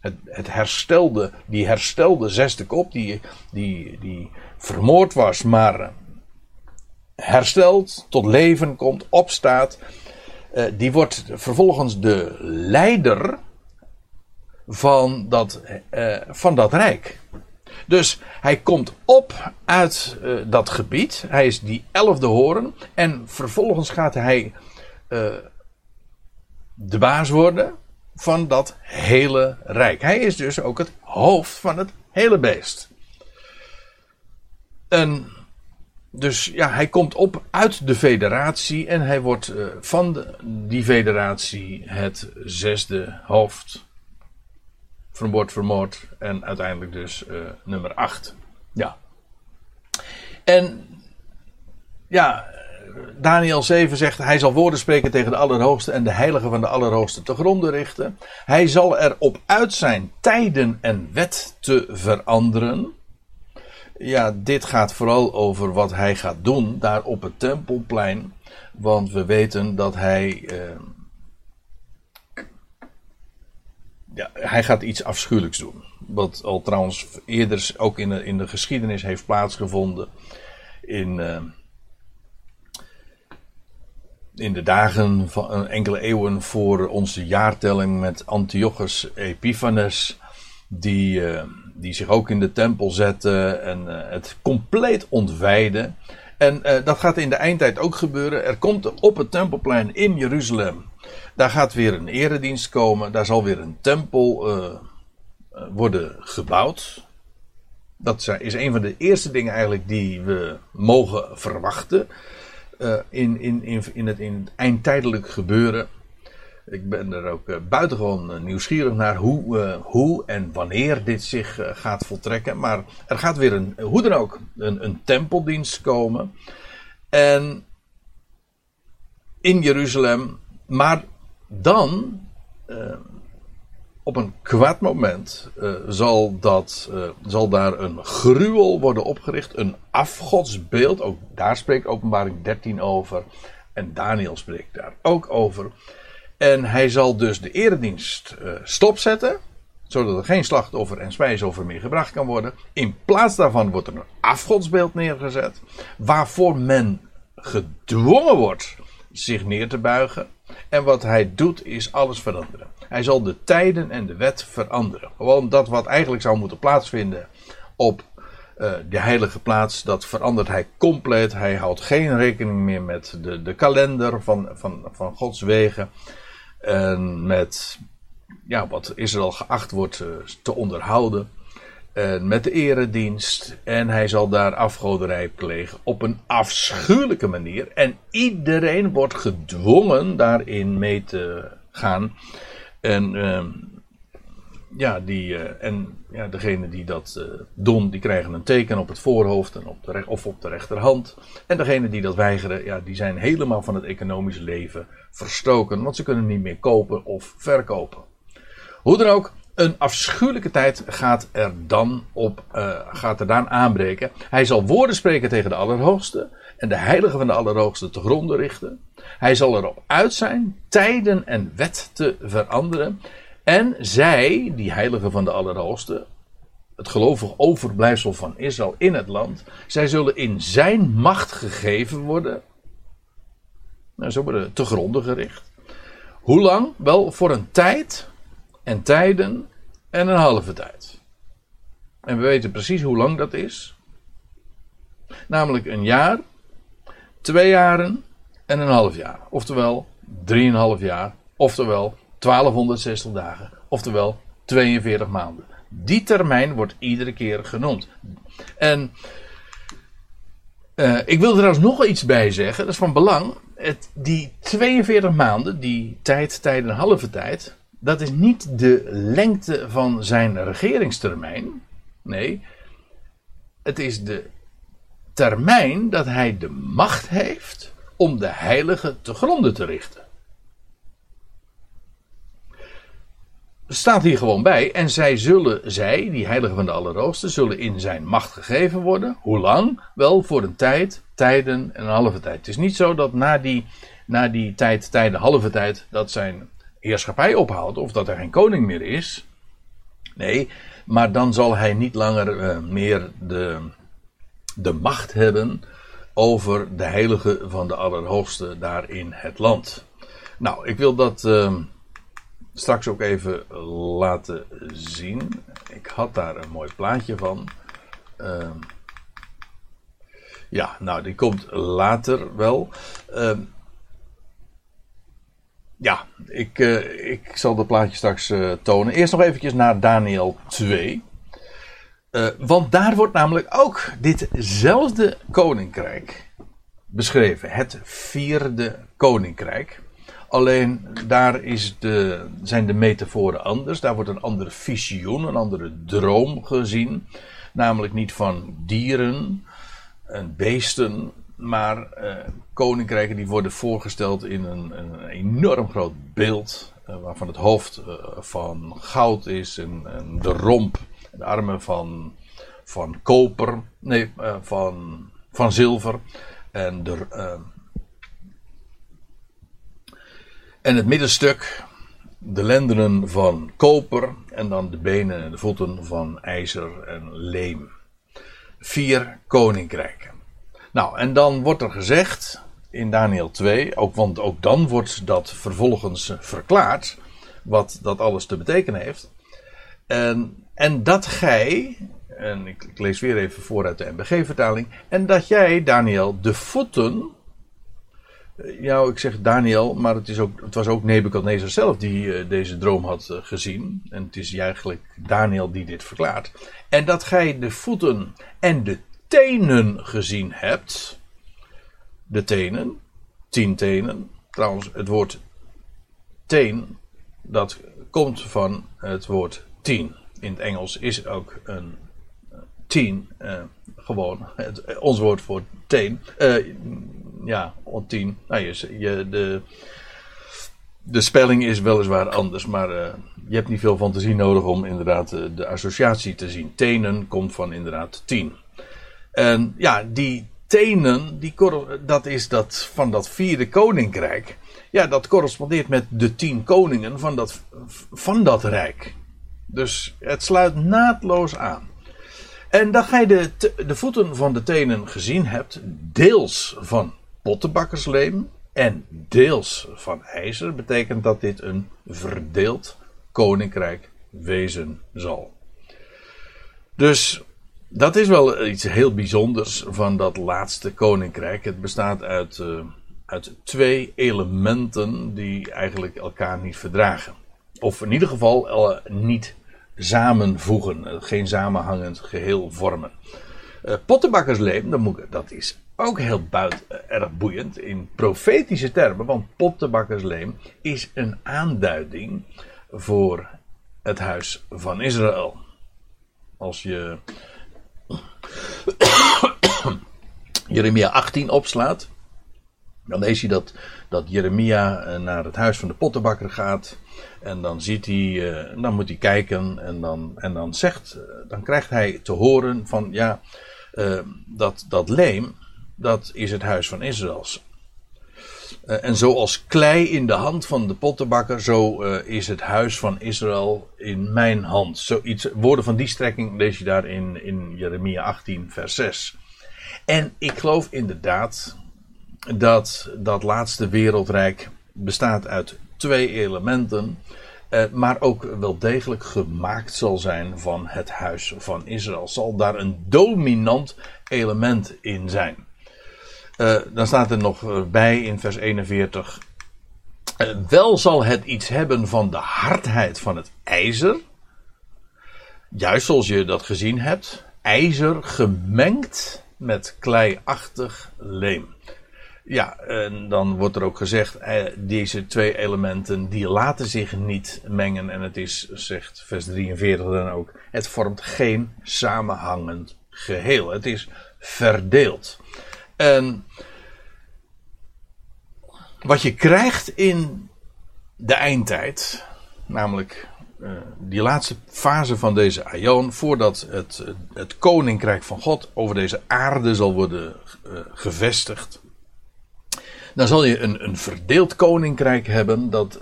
Het, het herstelde, die herstelde zesde kop, die, die, die vermoord was, maar herstelt, tot leven komt, opstaat. Uh, die wordt vervolgens de leider van dat, van dat rijk. Dus hij komt op uit uh, dat gebied. Hij is die elfde horen. En vervolgens gaat hij de baas worden van dat hele rijk. Hij is dus ook het hoofd van het hele beest. En dus ja, hij komt op uit de federatie en hij wordt uh, van die federatie het zesde hoofd. Vermoord, vermoord en uiteindelijk dus uh, nummer 8. Ja. En ja, Daniel 7 zegt: Hij zal woorden spreken tegen de Allerhoogste en de Heilige van de Allerhoogste te gronden richten. Hij zal erop uit zijn tijden en wet te veranderen. Ja, dit gaat vooral over wat hij gaat doen daar op het Tempelplein. Want we weten dat hij. Eh, hij gaat iets afschuwelijks doen. Wat al trouwens eerder ook in de, in de geschiedenis heeft plaatsgevonden. In. Eh, in de dagen van enkele eeuwen voor onze jaartelling met Antiochus Epiphanes, die, uh, die zich ook in de tempel zette en het compleet ontwijde. En dat gaat in de eindtijd ook gebeuren. Er komt op het tempelplein in Jeruzalem, daar gaat weer een eredienst komen, daar zal weer een tempel worden gebouwd. Dat is een van de eerste dingen eigenlijk die we mogen verwachten. Uh, in, in, in, in, het, in het eindtijdelijk gebeuren. Ik ben er ook buitengewoon nieuwsgierig naar hoe, hoe en wanneer dit zich gaat voltrekken. Maar er gaat weer een, hoe dan ook, een, een tempeldienst komen. En in Jeruzalem. Maar dan op een kwaad moment uh, zal, dat, uh, zal daar een gruwel worden opgericht, een afgodsbeeld. Ook daar spreekt Openbaring 13 over. En Daniel spreekt daar ook over. En hij zal dus de eredienst stopzetten, zodat er geen slachtoffer en spijsoffer meer gebracht kan worden. In plaats daarvan wordt er een afgodsbeeld neergezet, waarvoor men gedwongen wordt zich neer te buigen. En wat hij doet is alles veranderen. Hij zal de tijden en de wet veranderen. Gewoon dat wat eigenlijk zou moeten plaatsvinden op uh, de heilige plaats, dat verandert hij compleet. Hij houdt geen rekening meer met de, de kalender van, van, van Gods wegen. En met ja, wat Israël geacht wordt uh, te onderhouden. Met de eredienst. En hij zal daar afgoderij plegen op een afschuwelijke manier. En iedereen wordt gedwongen daarin mee te gaan. En, uh, ja, die, uh, en ja, degene die dat uh, doen, die krijgen een teken op het voorhoofd en op de of op de rechterhand. En degene die dat weigeren, ja, die zijn helemaal van het economische leven verstoken. Want ze kunnen niet meer kopen of verkopen. Hoe dan ook, een afschuwelijke tijd gaat er dan op, uh, gaat er dan aanbreken. Hij zal woorden spreken tegen de Allerhoogste en de Heilige van de Allerhoogste te gronden richten. Hij zal erop uit zijn tijden en wet te veranderen. En zij, die Heilige van de Allerhoogste, het gelovig overblijfsel van Israël in het land, zij zullen in zijn macht gegeven worden. Nou, zo worden te gronden gericht. Hoe lang? Wel voor een tijd en tijden en een halve tijd. En we weten precies hoe lang dat is. Namelijk een jaar, twee jaren en een half jaar. Oftewel drieënhalf jaar. Oftewel 1260 dagen. Oftewel 42 maanden. Die termijn wordt iedere keer genoemd. En uh, ik wil er trouwens nog iets bij zeggen. Dat is van belang. Het, die 42 maanden, die tijd, tijd en halve tijd dat is niet de lengte van zijn regeringstermijn. Nee, het is de termijn dat hij de macht heeft om de heilige te gronden te richten. staat hier gewoon bij. En zij zullen, zij, die heiligen van de Allerhoogste, zullen in zijn macht gegeven worden. Hoe lang? Wel voor een tijd, tijden en een halve tijd. Het is niet zo dat na die, na die tijd, tijden, halve tijd, dat zijn heerschappij ophoudt of dat er geen koning meer is. Nee, maar dan zal hij niet langer uh, meer de, de macht hebben over de heilige van de Allerhoogste daar in het land. Nou, ik wil dat uh, straks ook even laten zien. Ik had daar een mooi plaatje van. Uh, ja, nou, die komt later wel. Ja, ik, uh, ik zal dat plaatje straks uh, tonen. Eerst nog eventjes naar Daniel 2. Uh, want daar wordt namelijk ook ditzelfde koninkrijk beschreven. Het vierde koninkrijk. Alleen daar is de, zijn de metaforen anders. Daar wordt een andere visioen, een andere droom gezien. Namelijk niet van dieren en beesten, maar uh, koninkrijken die worden voorgesteld in een, een enorm groot beeld. Uh, waarvan het hoofd uh, van goud is en, en, de romp, de armen van, van koper, nee, van, van zilver. En, de, en het middenstuk, de lendenen van koper en dan de benen en de voeten van ijzer en leem. Vier koninkrijken. Nou, en dan wordt er gezegd in Daniel 2, ook, want ook dan wordt dat vervolgens verklaard, wat dat alles te betekenen heeft. En, en dat gij, en ik, lees weer even voor uit de MBG-vertaling, en dat jij, Daniel, de voeten ja, ik zeg Daniel, maar het, is ook, het was ook Nebukadnezar zelf die uh, deze droom had gezien. En het is eigenlijk Daniel die dit verklaart. En dat gij de voeten en de tenen gezien hebt. De tenen, tien tenen. Trouwens, het woord teen, dat komt van het woord tien. In het Engels is ook een uh, tien gewoon het, ons woord voor teen ja, on 10. Nou, je, de, de spelling is weliswaar anders, maar uh, je hebt niet veel fantasie nodig om inderdaad de, eh, de associatie te zien. Tenen komt van inderdaad 10. En ja, die tenen, die, dat is dat van dat vierde koninkrijk. Ja, dat correspondeert met de tien koningen van dat, van dat rijk. Dus het sluit naadloos aan. En dat gij de, de voeten van de tenen gezien hebt, deels van pottenbakkersleem en deels van ijzer, betekent dat dit een verdeeld koninkrijk wezen zal. Dus dat is wel iets heel bijzonders van dat laatste koninkrijk. Het bestaat uit, uh, uit twee elementen die eigenlijk elkaar niet verdragen. Of in ieder geval uh, niet samenvoegen, geen samenhangend geheel vormen. Pottenbakkersleem, dat, moet, dat is ook heel buiten, eh, erg boeiend in profetische termen, want pottenbakkersleem is een aanduiding voor het huis van Israël. Als je Jeremia 18 opslaat, dan lees je dat, dat Jeremia eh, naar het huis van de pottenbakker gaat. En dan ziet hij, eh, dan moet hij kijken en dan, en dan zegt, dan krijgt hij te horen van ja, dat, dat leem, dat is het huis van Israëls. Uh, en zoals klei in de hand van de pottenbakker, zo uh, is het huis van Israël in mijn hand. Zoiets, woorden van die strekking lees je daar in, in Jeremia 18, vers 6. En ik geloof inderdaad dat dat laatste wereldrijk bestaat uit twee elementen, uh, maar ook wel degelijk gemaakt zal zijn van het huis van Israël. Zal daar een dominant element in zijn. Uh, dan staat er nog eh, bij in vers 41. Uh, eh, wel zal het iets hebben van de hardheid van het ijzer. Juist zoals je dat gezien hebt. IJzer gemengd met kleiachtig leem. Ja, en dan wordt er ook gezegd, deze twee elementen die laten zich niet mengen. En het is, zegt vers 43 dan ook, het vormt geen samenhangend geheel. Het is verdeeld. En wat je krijgt in de eindtijd, namelijk uh, die laatste fase van deze aion, voordat het, het koninkrijk van God over deze aarde zal worden uh, gevestigd, dan zal je een, een verdeeld koninkrijk hebben dat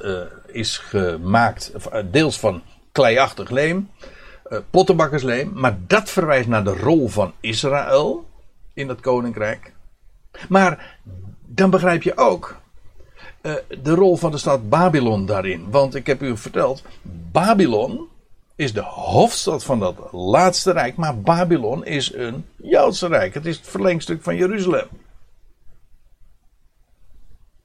is gemaakt deels van kleiachtig leem pottenbakkersleem. Maar dat verwijst naar de rol van Israël in het koninkrijk. Maar dan begrijp je ook uh, de rol van de stad Babylon daarin. Want ik heb u verteld, Babylon is de hoofdstad van dat laatste rijk. Maar Babylon is een Joodse rijk. Het is het verlengstuk van Jeruzalem.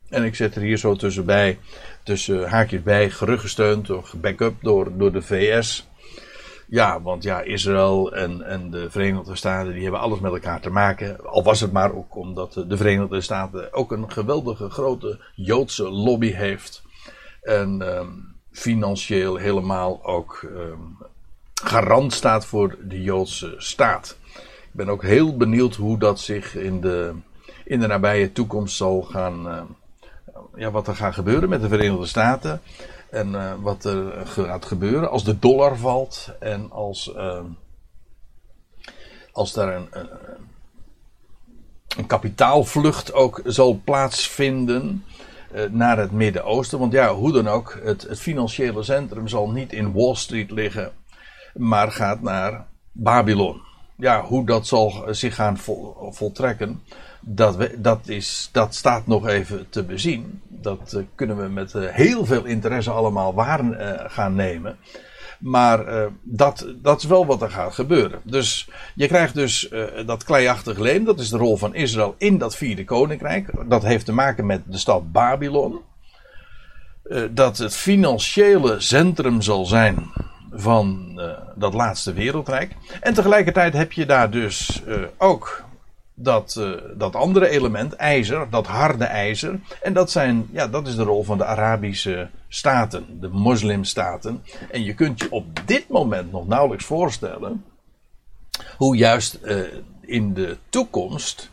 En ik zet er hier zo tussenbij, tussen haakjes bij, geruggesteund of backup door, door de VS. Ja, want ja, Israël en, en de Verenigde Staten die hebben alles met elkaar te maken. Al was het maar ook omdat de Verenigde Staten ook een geweldige grote Joodse lobby heeft. En um, financieel helemaal ook um, garant staat voor de Joodse staat. Ik ben ook heel benieuwd hoe dat zich in de, in de nabije toekomst zal gaan. Uh, ja, wat er gaat gebeuren met de Verenigde Staten. En uh, wat er gaat gebeuren als de dollar valt. En als, uh, als daar een, een, een, kapitaalvlucht ook zal plaatsvinden. Uh, naar het Midden-Oosten. Want ja, hoe dan ook, het, het financiële centrum zal niet in Wall Street liggen. Maar gaat naar Babylon. Ja, hoe dat zal zich gaan vol, voltrekken dat, we, dat, is, dat staat nog even te bezien. Dat uh, kunnen we met uh, heel veel interesse allemaal waar uh, gaan nemen. Maar dat, dat is wel wat er gaat gebeuren. Dus je krijgt dus dat kleiachtig leem. Dat is de rol van Israël in dat vierde koninkrijk. Dat heeft te maken met de stad Babylon. dat het financiële centrum zal zijn van dat laatste wereldrijk. En tegelijkertijd heb je daar dus ook dat, uh, dat andere element, ijzer, dat harde ijzer. En dat, zijn, ja, dat is de rol van de Arabische staten, de moslimstaten. En je kunt je op dit moment nog nauwelijks voorstellen hoe juist uh, in de toekomst,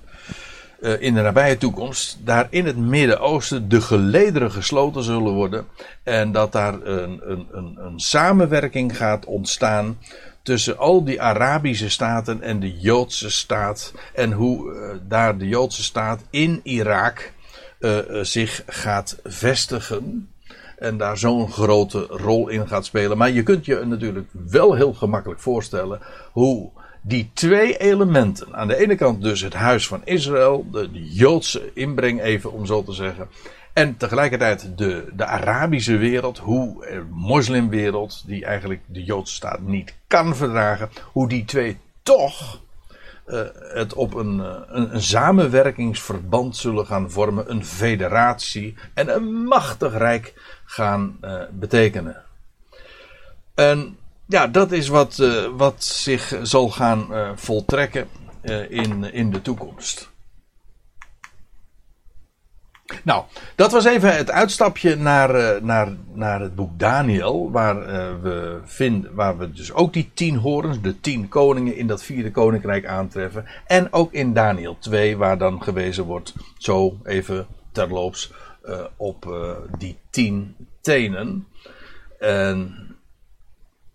uh, in de nabije toekomst, daar in het Midden-Oosten de gelederen gesloten zullen worden. En dat daar een, een, een, een samenwerking gaat ontstaan tussen al die Arabische staten en de Joodse staat. En hoe uh, daar de Joodse staat in Irak uh, zich gaat vestigen. En daar zo'n grote rol in gaat spelen. Maar je kunt je natuurlijk wel heel gemakkelijk voorstellen hoe die twee elementen, aan de ene kant dus het huis van Israël, de Joodse inbreng even om zo te zeggen, en tegelijkertijd de, de Arabische wereld, hoe de moslimwereld, die eigenlijk de Joodse staat niet kan verdragen, hoe die twee toch uh, het op een, uh, een, een, samenwerkingsverband zullen gaan vormen, een federatie en een machtig rijk gaan uh, betekenen. En ja, dat is wat, wat zich zal gaan voltrekken in, in de toekomst. Nou, dat was even het uitstapje naar, uh, naar, naar het boek Daniel, waar, uh, we vinden, waar we dus ook die tien horens, de tien koningen in dat vierde koninkrijk aantreffen. En ook in Daniel 2, waar dan gewezen wordt, zo even terloops, uh, op die tien tenen. En,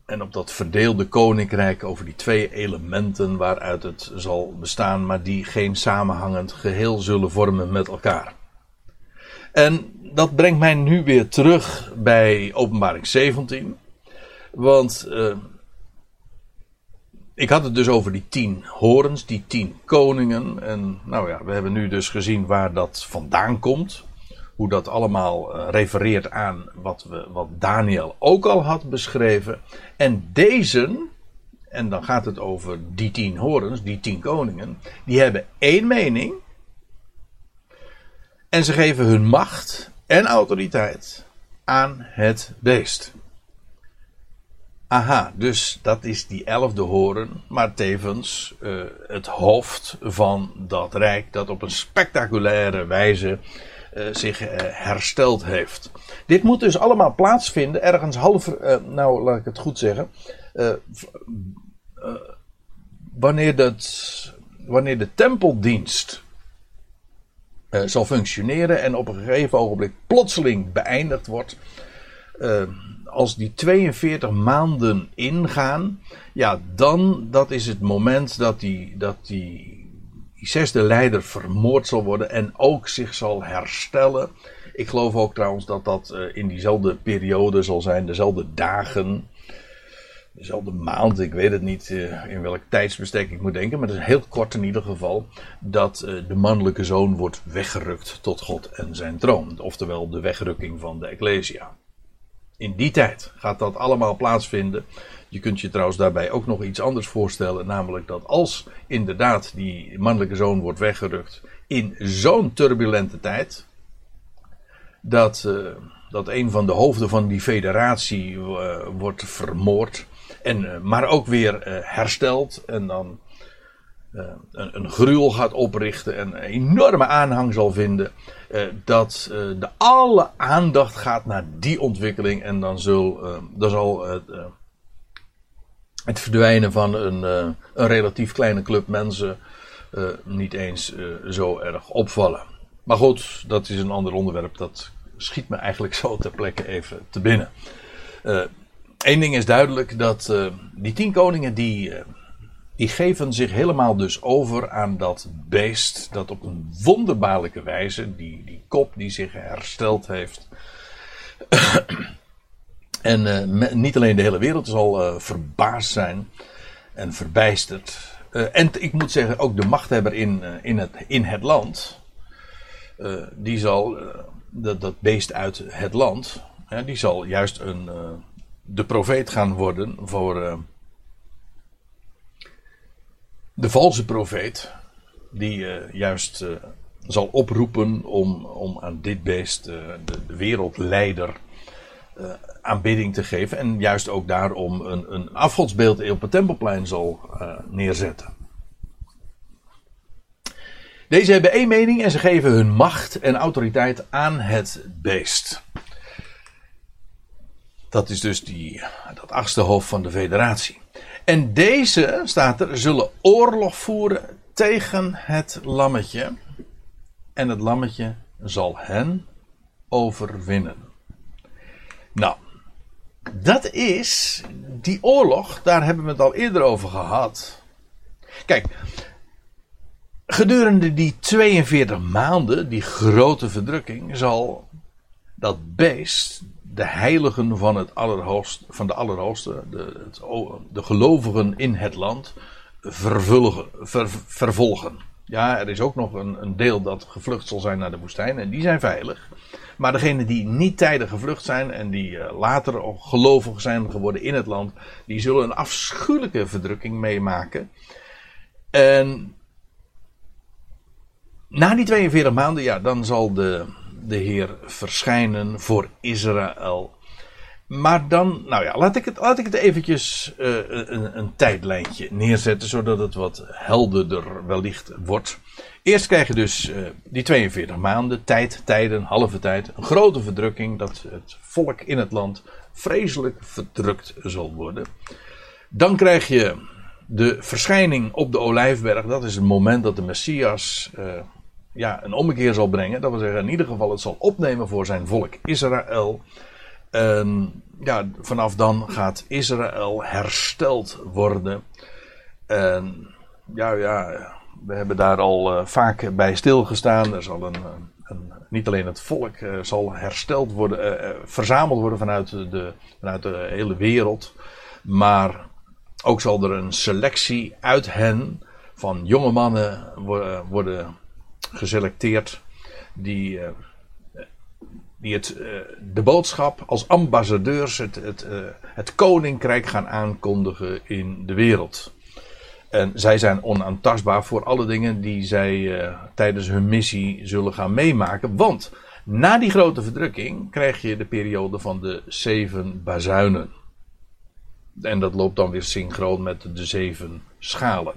en op dat verdeelde koninkrijk over die twee elementen waaruit het zal bestaan, maar die geen samenhangend geheel zullen vormen met elkaar. En dat brengt mij nu weer terug bij Openbaring 17. Want uh, ik had het dus over die tien horens, die tien koningen. En nou ja, we hebben nu dus gezien waar dat vandaan komt. Hoe dat allemaal uh, refereert aan wat, we, wat Daniel ook al had beschreven. En deze, en dan gaat het over die tien horens, die tien koningen, die hebben één mening. En ze geven hun macht en autoriteit aan het beest. Aha, dus dat is die elfde horen, maar tevens uh, het hoofd van dat rijk dat op een spectaculaire wijze uh, zich uh, hersteld heeft. Dit moet dus allemaal plaatsvinden ergens half, nou laat ik het goed zeggen, wanneer, dat, wanneer de tempeldienst uh, zal functioneren en op een gegeven ogenblik plotseling beëindigd wordt. Uh, als die 42 maanden ingaan, ja, dan dat is het moment dat die, dat die, die zesde leider vermoord zal worden en ook zich zal herstellen. Ik geloof ook trouwens dat dat uh, in diezelfde periode zal zijn, dezelfde dagen. Dezelfde maand, ik weet het niet uh, in welk tijdsbestek ik moet denken, maar het is heel kort in ieder geval, dat uh, de mannelijke zoon wordt weggerukt tot God en zijn troon. Oftewel de wegrukking van de Ecclesia. In die tijd gaat dat allemaal plaatsvinden. Je kunt je trouwens daarbij ook nog iets anders voorstellen, namelijk dat als inderdaad die mannelijke zoon wordt weggerukt in zo'n turbulente tijd, dat, uh, dat een van de hoofden van die federatie wordt vermoord, en, uh, maar ook weer hersteld en dan een, een gruwel gaat oprichten en een enorme aanhang zal vinden, dat de alle aandacht gaat naar die ontwikkeling en dan, zal het het verdwijnen van een, een relatief kleine club mensen niet eens zo erg opvallen. Maar goed, dat is een ander onderwerp. Dat schiet me eigenlijk <laughs> zo ter plekke even te binnen. Eén ding is duidelijk: dat die tien koningen die, die geven zich helemaal dus over aan dat beest. Dat op een wonderbaarlijke wijze, die, die kop die zich hersteld heeft. <clears throat> En uh, niet alleen de hele wereld zal verbaasd zijn en verbijsterd. En ik moet zeggen, ook de machthebber in, in, het, in het land. die zal, dat, dat beest uit het land. die zal juist een, de profeet gaan worden voor. de valse profeet. Die juist zal oproepen om, om aan dit beest, de, de wereldleider aanbidding te geven. En juist ook daarom een, een afgodsbeeld op het tempelplein zal neerzetten. Deze hebben één mening en ze geven hun macht en autoriteit aan het beest. Dat is dus die, dat achtste hoofd van de federatie. En deze, staat er, zullen oorlog voeren tegen het lammetje. En het lammetje zal hen overwinnen. Nou, dat is die oorlog, daar hebben we het al eerder over gehad. Kijk, gedurende die 42 maanden, die grote verdrukking, zal dat beest, de heiligen van, het allerhoogste, van de Allerhoogste, de, de gelovigen in het land, vervolgen. Ja, er is ook nog een, een deel dat gevlucht zal zijn naar de woestijn en die zijn veilig. Maar degenen die niet tijdig gevlucht zijn en die uh, later gelovig zijn geworden in het land, die zullen een afschuwelijke verdrukking meemaken. En na die 42 maanden, ja, dan zal de, de Heer verschijnen voor Israël. Maar dan, nou ja, laat ik het, laat ik het eventjes uh, een, een tijdlijntje neerzetten, zodat het wat helderder wellicht wordt. Eerst krijg je dus uh, die 42 maanden, tijd, tijden, halve tijd, een grote verdrukking, dat het volk in het land vreselijk verdrukt zal worden. Dan krijg je de verschijning op de Olijfberg, dat is het moment dat de Messias uh, ja, een ommekeer zal brengen. Dat wil zeggen, in ieder geval het zal opnemen voor zijn volk Israël. En ja, vanaf dan gaat Israël hersteld worden. En ja, ja, we hebben daar al uh, vaak bij stilgestaan. Er zal een, een, niet alleen het volk uh, zal hersteld worden, uh, verzameld worden vanuit de, vanuit de hele wereld. Maar ook zal er een selectie uit hen van jonge mannen worden geselecteerd. Die, die het, de boodschap als ambassadeurs het, het, het koninkrijk gaan aankondigen in de wereld. En zij zijn onaantastbaar voor alle dingen die zij tijdens hun missie zullen gaan meemaken. Want na die grote verdrukking krijg je de periode van de zeven bazuinen. En dat loopt dan weer synchroon met de zeven schalen.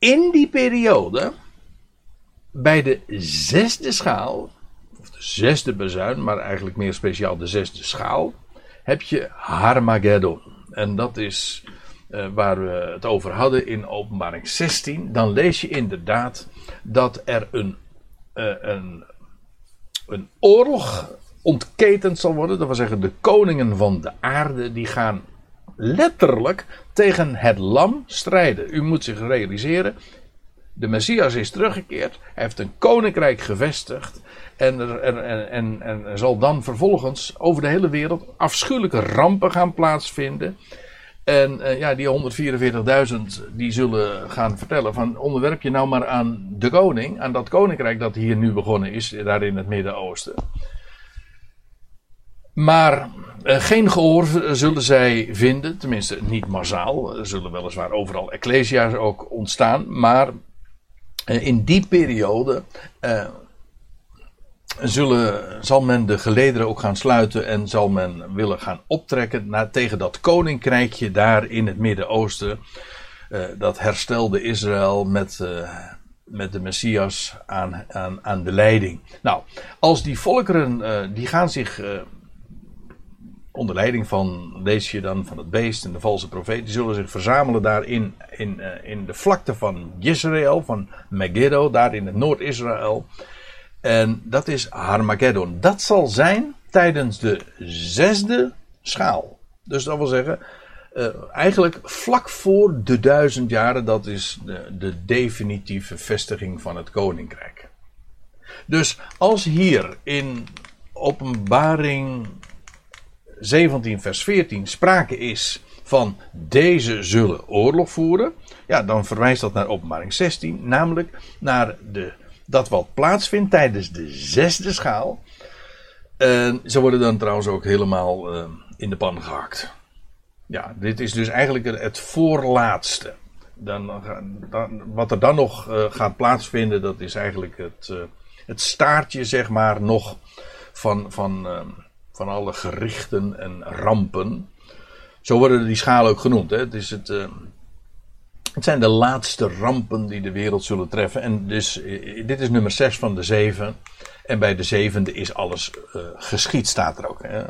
In die periode, bij de zesde schaal, of de zesde bazuin, maar eigenlijk meer speciaal de zesde schaal, heb je Harmageddon. En dat is uh, waar we het over hadden in openbaring 16, dan lees je inderdaad dat er een, uh, een, een oorlog ontketend zal worden. Dat wil zeggen, de koningen van de aarde die gaan letterlijk tegen het lam strijden. U moet zich realiseren, De Messias is teruggekeerd. Hij heeft een koninkrijk gevestigd. En er, en, en, en zal dan vervolgens over de hele wereld afschuwelijke rampen gaan plaatsvinden. En uh, ja, die 144.000 die zullen gaan vertellen van onderwerp je nou maar aan de koning, aan dat koninkrijk dat hier nu begonnen is, daar in het Midden-Oosten. Maar uh, geen gehoor zullen zij vinden, tenminste niet massaal. Er zullen weliswaar overal ecclesia's ook ontstaan, maar uh, in die periode zullen, zal men de gelederen ook gaan sluiten en zal men willen gaan optrekken naar, tegen dat koninkrijkje daar in het Midden-Oosten. Dat herstelde Israël met, met de Messias aan, aan, aan de leiding. Nou, als die volkeren, die gaan zich onder leiding van, lees je dan, van het beest en de valse profeet, die zullen zich verzamelen daar in, in, in de vlakte van Israël, van Megiddo, daar in het Noord-Israël. En dat is Harmageddon. Dat zal zijn tijdens de zesde schaal. Dus dat wil zeggen, uh, eigenlijk vlak voor de duizend jaren, dat is de, de definitieve vestiging van het koninkrijk. Dus als hier in Openbaring 17, vers 14 sprake is van deze zullen oorlog voeren, ja, dan verwijst dat naar Openbaring 16, namelijk naar de dat wat plaatsvindt tijdens de zesde schaal. En ze worden dan trouwens ook helemaal uh, in de pan gehakt. Ja, dit is dus eigenlijk het voorlaatste. Dan, dan, wat er dan nog uh, gaat plaatsvinden, dat is eigenlijk het, uh, het staartje, zeg maar, nog van, van, van alle gerichten en rampen. Zo worden die schalen ook genoemd. Hè? Het is het, het zijn de laatste rampen die de wereld zullen treffen. En dus, eh, dit is nummer 6 van de 7. En bij de zevende is alles uh, geschied, staat er ook. Hè.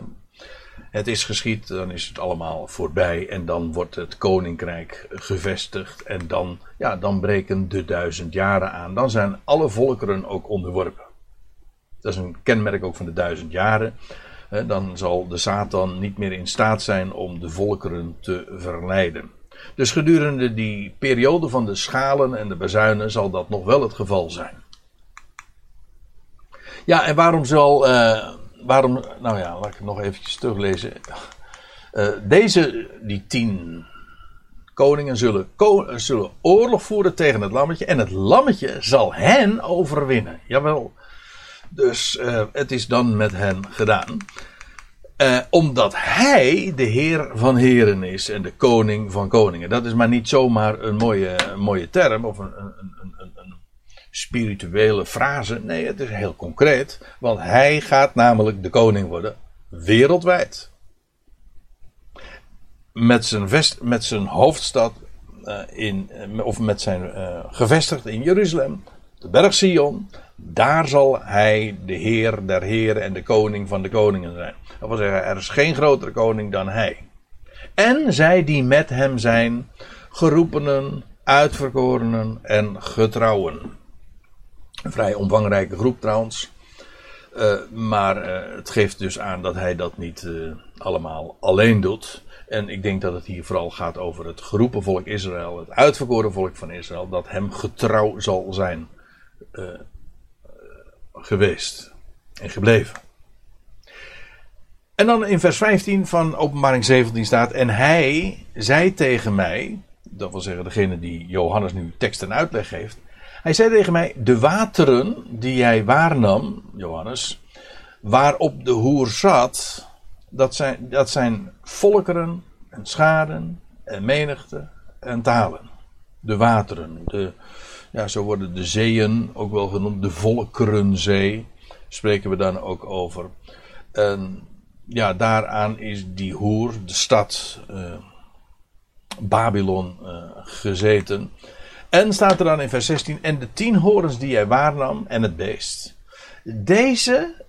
Het is geschied, dan is het allemaal voorbij. En dan wordt het koninkrijk gevestigd. En dan, ja, dan breken de duizend jaren aan. Dan zijn alle volkeren ook onderworpen. Dat is een kenmerk ook van de duizend jaren. Dan zal de Satan niet meer in staat zijn om de volkeren te verleiden. Dus gedurende die periode van de schalen en de bezuinen zal dat nog wel het geval zijn. Ja, en waarom zal. Uh, waarom. Nou ja, laat ik het nog eventjes teruglezen. Uh, deze, die tien koningen, zullen, zullen oorlog voeren tegen het lammetje. En het lammetje zal hen overwinnen. Jawel. Dus uh, het is dan met hen gedaan. Uh, omdat hij de Heer van Heren is en de Koning van Koningen. Dat is maar niet zomaar een mooie, mooie term of een, een, een, een, spirituele frase. Nee, het is heel concreet. Want hij gaat namelijk de koning worden wereldwijd. Met zijn, vest, met zijn hoofdstad uh, in, of met zijn uh, gevestigd in Jeruzalem, de berg Sion. Daar zal hij de Heer der Heren en de Koning van de Koningen zijn. Dat wil zeggen, er is geen grotere koning dan hij. En zij die met hem zijn, geroepenen, uitverkorenen en getrouwen. Een vrij omvangrijke groep trouwens. Uh, maar uh, het geeft dus aan dat hij dat niet uh, allemaal alleen doet. En ik denk dat het hier vooral gaat over het geroepen volk Israël, het uitverkoren volk van Israël, dat hem getrouw zal zijn geweest en gebleven. En dan in vers 15 van Openbaring 17 staat: En hij zei tegen mij, dat wil zeggen degene die Johannes nu tekst en uitleg geeft. Hij zei tegen mij: De wateren die jij waarnam, Johannes, waarop de hoer zat, dat zijn, dat zijn volkeren en scharen en menigte en talen. De wateren, de, ja, zo worden de zeeën ook wel genoemd, de volkerenzee, spreken we dan ook over. En ja, daaraan is die hoer, de stad uh, Babylon, uh, gezeten. En staat er dan in vers 16: En de tien horens die hij waarnam en het beest. Deze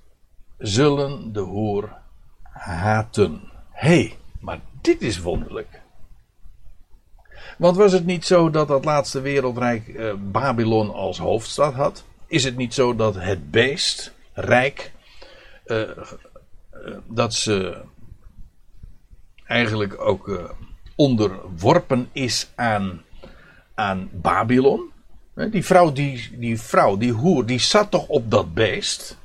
zullen de hoer haten. Hé, hey, maar dit is wonderlijk. Want was het niet zo dat dat laatste wereldrijk uh, Babylon als hoofdstad had? Is het niet zo dat het beest, rijk, eh, dat ze eigenlijk ook onderworpen is aan, aan Babylon. Die vrouw, die, die vrouw, die hoer, die zat toch op dat beest?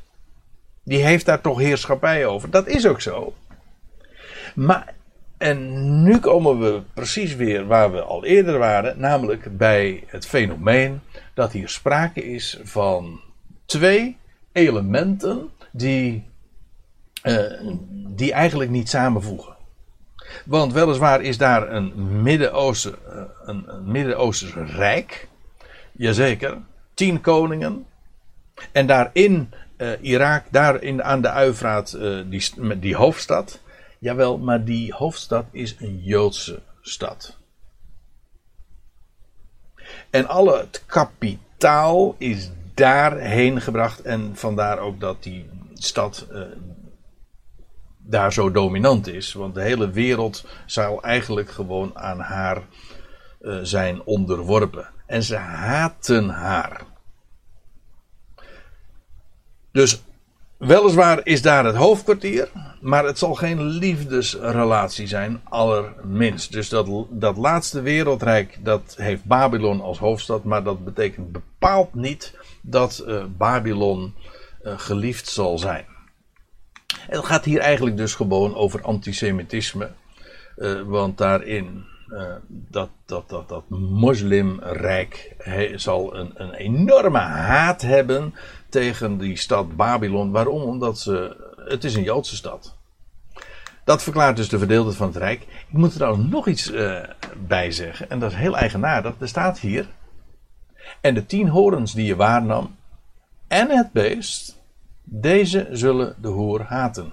Die heeft daar toch heerschappij over? Dat is ook zo. Maar, en nu komen we precies weer waar we al eerder waren, namelijk bij het fenomeen dat hier sprake is van twee elementen die, uh, die eigenlijk niet samenvoegen. Want weliswaar is daar een Midden-Oosten, eh, een, een Midden-Oosters rijk. Jazeker. Tien koningen. En daarin uh, Irak, daar in, aan de Uifraat, uh, die, die hoofdstad. Jawel, maar die hoofdstad is een Joodse stad. En al het kapitaal is daarheen gebracht. En vandaar ook dat die stad uh, daar zo dominant is. Want de hele wereld zou eigenlijk gewoon aan haar uh, zijn onderworpen. En ze haten haar. Dus weliswaar is daar het hoofdkwartier, maar het zal geen liefdesrelatie zijn, allerminst. Dus dat, dat laatste wereldrijk, dat heeft Babylon als hoofdstad, maar dat betekent bepaald niet dat uh, Babylon uh, geliefd zal zijn. Het gaat hier eigenlijk dus gewoon over antisemitisme. Uh, want daarin, dat, dat, dat, dat moslimrijk he, zal een, een enorme haat hebben tegen die stad Babylon. Waarom? Omdat ze, het is een Joodse stad. Dat verklaart dus de verdeeldheid van het Rijk. Ik moet er trouwens nog iets uh, bij zeggen. En dat is heel eigenaardig. Er staat hier. En de tien horens die je waarnam. En het beest deze zullen de hoer haten.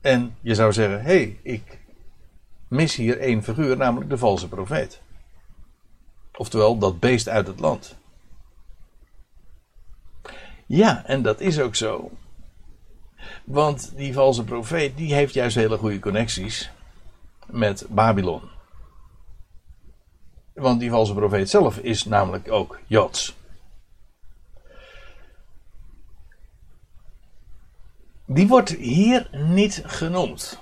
En je zou zeggen: hé, hey, ik mis hier één figuur, namelijk de valse profeet. Oftewel, dat beest uit het land. Ja, en dat is ook zo. Want die valse profeet, die heeft juist hele goede connecties met Babylon. Want die valse profeet zelf is namelijk ook Joods. Die wordt hier niet genoemd.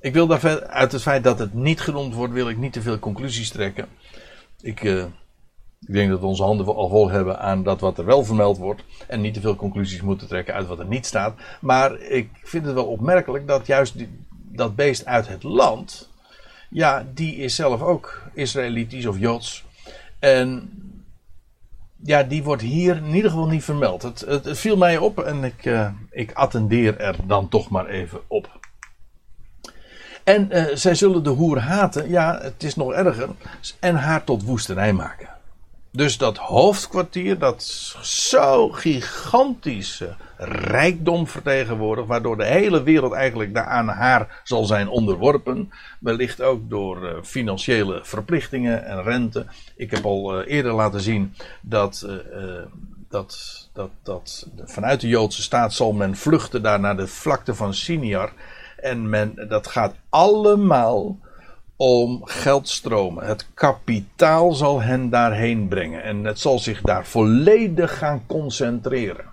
Ik wil daar uit het feit dat het niet genoemd wordt, wil ik niet te veel conclusies trekken. Ik, uh, ik denk dat we onze handen al vol hebben aan dat wat er wel vermeld wordt. En niet te veel conclusies moeten trekken uit wat er niet staat. Maar ik vind het wel opmerkelijk dat juist die, dat beest uit het land. Ja, die is zelf ook Israëlitisch of Joods. En ja, die wordt hier in ieder geval niet vermeld. Het, het, viel mij op en ik, uh, ik attendeer er dan toch maar even op. En uh, zij zullen de hoer haten, ja, het is nog erger, en haar tot woestenij maken. Dus dat hoofdkwartier, dat zo gigantische rijkdom vertegenwoordigt, waardoor de hele wereld eigenlijk aan haar zal zijn onderworpen. Wellicht ook door uh, financiële verplichtingen en rente. Ik heb al uh, eerder laten zien dat, uh, dat, dat, dat vanuit de Joodse staat zal men vluchten daar naar de vlakte van Siniar. En men, dat gaat allemaal om geldstromen. Het kapitaal zal hen daarheen brengen. En het zal zich daar volledig gaan concentreren.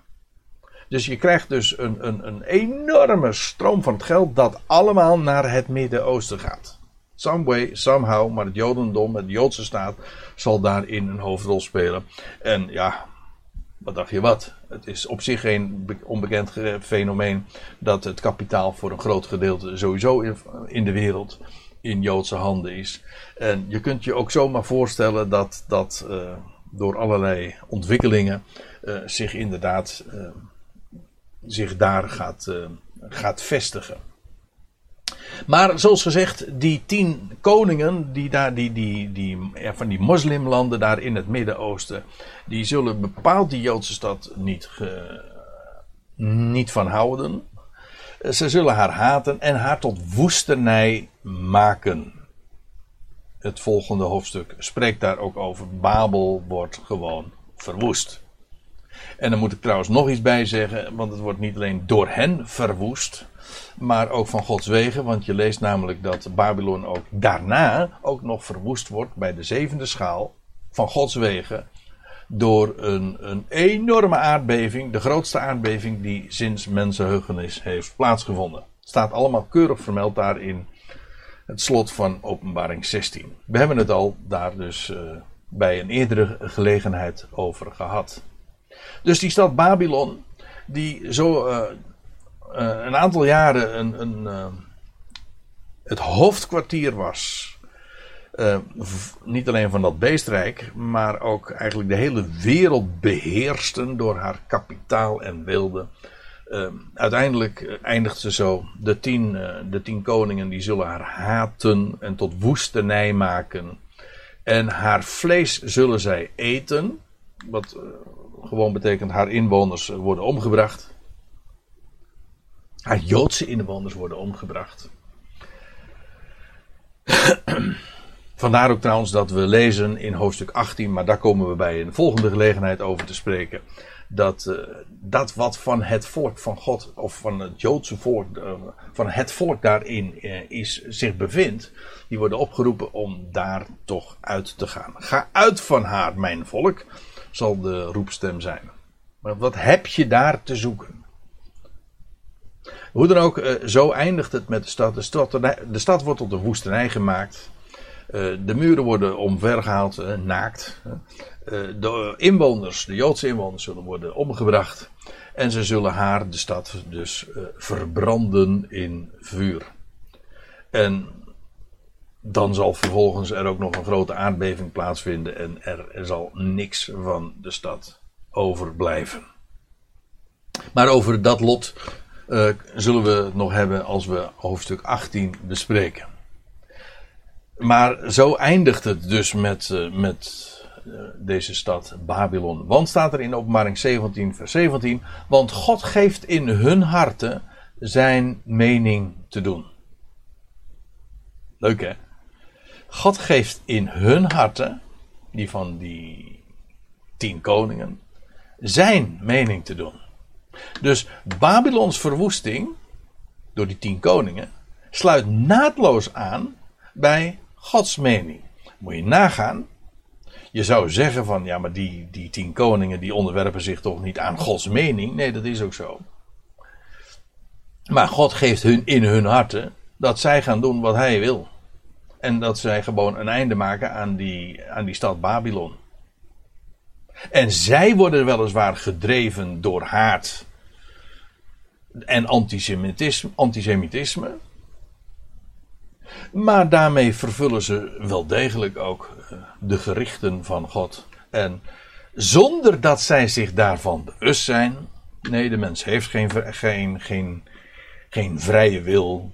Dus je krijgt dus een, een, een enorme stroom van het geld dat allemaal naar het Midden-Oosten gaat. Some way, somehow, maar het Jodendom, het Joodse staat, zal daarin een hoofdrol spelen. En ja, wat dacht je wat? Het is op zich geen onbekend fenomeen dat het kapitaal voor een groot gedeelte sowieso in de wereld in Joodse handen is. En je kunt je ook zomaar voorstellen dat dat uh, door allerlei ontwikkelingen uh, zich inderdaad uh, zich daar gaat, gaat vestigen. Maar zoals gezegd, die tien koningen, die daar, die, die, die, van die moslimlanden daar in het Midden-Oosten, die zullen bepaald die Joodse stad niet, niet van houden. Ze zullen haar haten en haar tot woestenij maken. Het volgende hoofdstuk spreekt daar ook over. Babel wordt gewoon verwoest. En dan moet ik trouwens nog iets bij zeggen, want het wordt niet alleen door hen verwoest, maar ook van Gods wegen. Want je leest namelijk dat Babylon ook daarna ook nog verwoest wordt bij de zevende schaal van Gods wegen door een, een enorme aardbeving, de grootste aardbeving die sinds mensenheugenis heeft plaatsgevonden. Staat allemaal keurig vermeld daar in het slot van Openbaring 16. We hebben het al daar dus uh, bij een eerdere gelegenheid over gehad. Dus die stad Babylon, die zo uh, uh, een aantal jaren een, een, het hoofdkwartier was. Niet alleen van dat beestrijk, maar ook eigenlijk de hele wereld beheersten door haar kapitaal en wilde. uiteindelijk eindigt ze zo. De tien, de tien koningen die zullen haar haten en tot woestenij maken. En haar vlees zullen zij eten. Wat gewoon betekent haar inwoners worden omgebracht. Haar Joodse inwoners worden omgebracht. Vandaar ook trouwens dat we lezen in hoofdstuk 18, maar daar komen we bij de volgende gelegenheid over te spreken. Dat, uh, dat wat van het volk van God, of van het Joodse volk, uh, van het volk daarin uh, is, zich bevindt, die worden opgeroepen om daar toch uit te gaan. Ga uit van haar, mijn volk, zal de roepstem zijn. Maar wat heb je daar te zoeken? Hoe dan ook, eh, zo eindigt het met de stad. De stad, de stad wordt tot een woestenij gemaakt. Eh, de muren worden omvergehaald, eh, naakt. de inwoners, de Joodse inwoners, zullen worden omgebracht. En ze zullen haar, de stad, dus verbranden in vuur. En dan zal vervolgens er ook nog een grote aardbeving plaatsvinden en er, zal niks van de stad overblijven. Maar over dat lot zullen we het nog hebben als we hoofdstuk 18 bespreken. Maar zo eindigt het dus met, uh, met uh, deze stad Babylon. Want staat er in openbaring 17, vers 17. Want God geeft in hun harten zijn mening te doen. Leuk hè? God geeft in hun harten, die van die tien koningen, zijn mening te doen. Dus Babylons verwoesting door die tien koningen sluit naadloos aan bij Gods mening. Moet je nagaan. Je zou zeggen van ja, maar die, die tien koningen die onderwerpen zich toch niet aan Gods mening. Nee, dat is ook zo. Maar God geeft hun in hun harten dat zij gaan doen wat hij wil. En dat zij gewoon een einde maken aan die, aan die stad Babylon. En zij worden weliswaar gedreven door haat en antisemitisme, antisemitisme. Maar daarmee vervullen ze wel degelijk ook eh, de gerichten van God. En zonder dat zij zich daarvan bewust zijn. Nee, de mens heeft geen, geen, geen, geen vrije wil.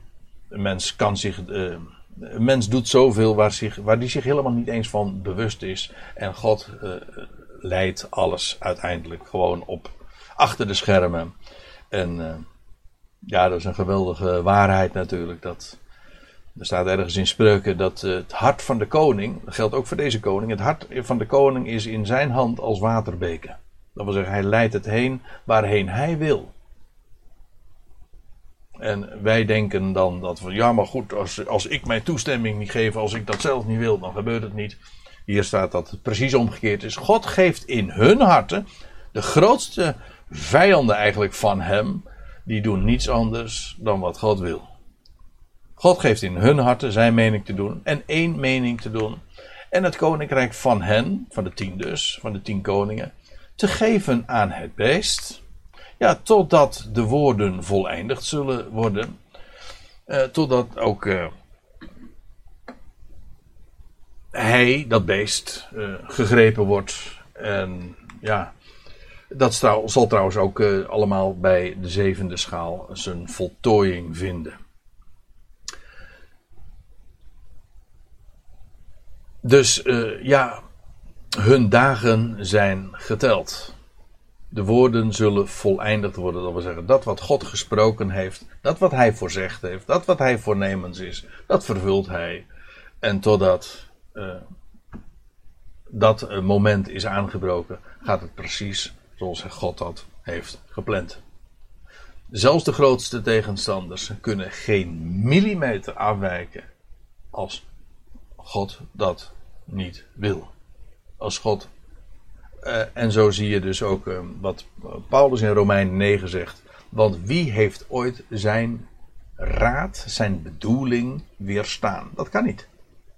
De mens kan zich. Een mens doet zoveel waar, zich, waar die zich helemaal niet eens van bewust is. En God uh, leidt alles uiteindelijk gewoon op achter de schermen. En ja, dat is een geweldige waarheid natuurlijk. Dat, er staat ergens in spreuken dat het hart van de koning, dat geldt ook voor deze koning, het hart van de koning is in zijn hand als waterbeken. Dat wil zeggen, hij leidt het heen waarheen hij wil. En wij denken dan dat we, ja maar goed, als, als ik mijn toestemming niet geef, als ik dat zelf niet wil, dan gebeurt het niet. Hier staat dat het precies omgekeerd is. God geeft in hun harten de grootste vijanden eigenlijk van hem, die doen niets anders dan wat God wil. God geeft in hun harten zijn mening te doen en één mening te doen. En het koninkrijk van hen, van de tien dus, van de tien koningen, te geven aan het beest ja, totdat de woorden voleindigd zullen worden. Uh, totdat ook uh, hij, dat beest, uh, gegrepen wordt. En ja, dat zal trouwens ook allemaal bij de zevende schaal zijn voltooiing vinden. Dus ja, hun dagen zijn geteld de woorden zullen voleindigd worden. Dat wil zeggen, dat wat God gesproken heeft, dat wat hij voorzegd heeft, dat wat hij voornemens is, dat vervult hij. En totdat uh, dat moment is aangebroken, gaat het precies zoals God dat heeft gepland. Zelfs de grootste tegenstanders kunnen geen millimeter afwijken als God dat niet wil. Als God uh, en zo zie je dus ook uh, wat Paulus in Romein 9 zegt. Want wie heeft ooit zijn raad, zijn bedoeling weerstaan? Dat kan niet.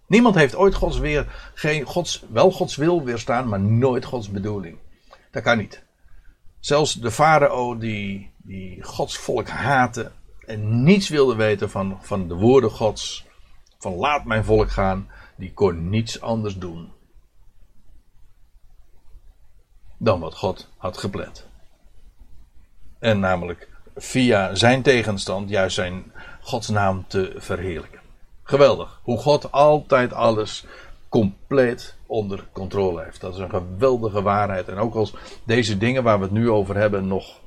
Niemand heeft ooit Gods weer, geen Gods, wel Gods wil weerstaan, maar nooit Gods bedoeling. Dat kan niet. Zelfs de farao die, die Gods volk haatte en niets wilde weten van, van de woorden Gods, van laat mijn volk gaan, die kon niets anders doen dan wat God had gepland. En namelijk via zijn tegenstand juist zijn Gods naam te verheerlijken. Geweldig. Hoe God altijd alles compleet onder controle heeft. Dat is een geweldige waarheid. En ook als deze dingen waar we het nu over hebben nog,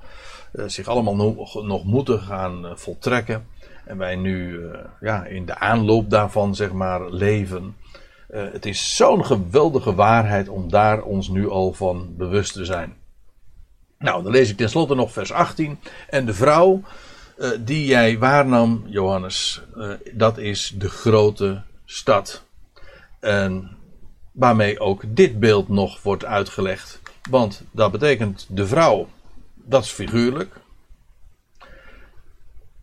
uh, zich allemaal nog, moeten gaan uh, voltrekken. En wij nu uh, ja, in de aanloop daarvan zeg maar leven. het is zo'n geweldige waarheid om daar ons nu al van bewust te zijn. Nou, dan lees ik tenslotte nog vers 18. En de vrouw uh, die jij waarnam, Johannes, dat is de grote stad. En waarmee ook dit beeld nog wordt uitgelegd. Want dat betekent de vrouw, dat is figuurlijk.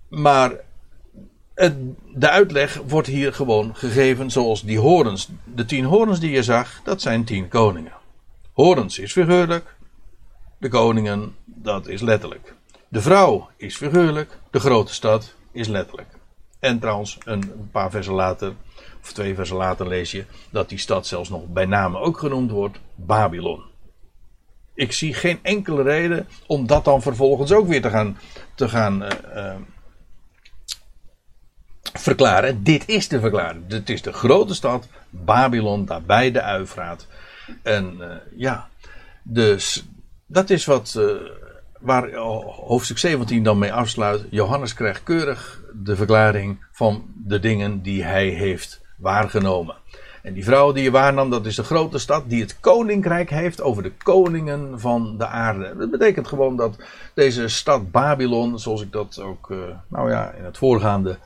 Maar de uitleg wordt hier gewoon gegeven zoals die horens. De tien horens die je zag, dat zijn tien koningen. Horens is figuurlijk, de koningen, dat is letterlijk. De vrouw is figuurlijk, de grote stad is letterlijk. En trouwens, een paar versen later, of twee versen later lees je dat die stad zelfs nog bij name ook genoemd wordt Babylon. Ik zie geen enkele reden om dat dan vervolgens ook weer te gaan, te gaan uh, uh, verklaren. Dit is de verklaring. Het is de grote stad Babylon, daarbij de Uifraat. En uh, ja, dus dat is wat waar hoofdstuk 17 dan mee afsluit. Johannes krijgt keurig de verklaring van de dingen die hij heeft waargenomen. En die vrouw die je waarnam, dat is de grote stad die het koninkrijk heeft over de koningen van de aarde. Dat betekent gewoon dat deze stad Babylon, zoals ik dat ook, uh, nou ja, in het voorgaande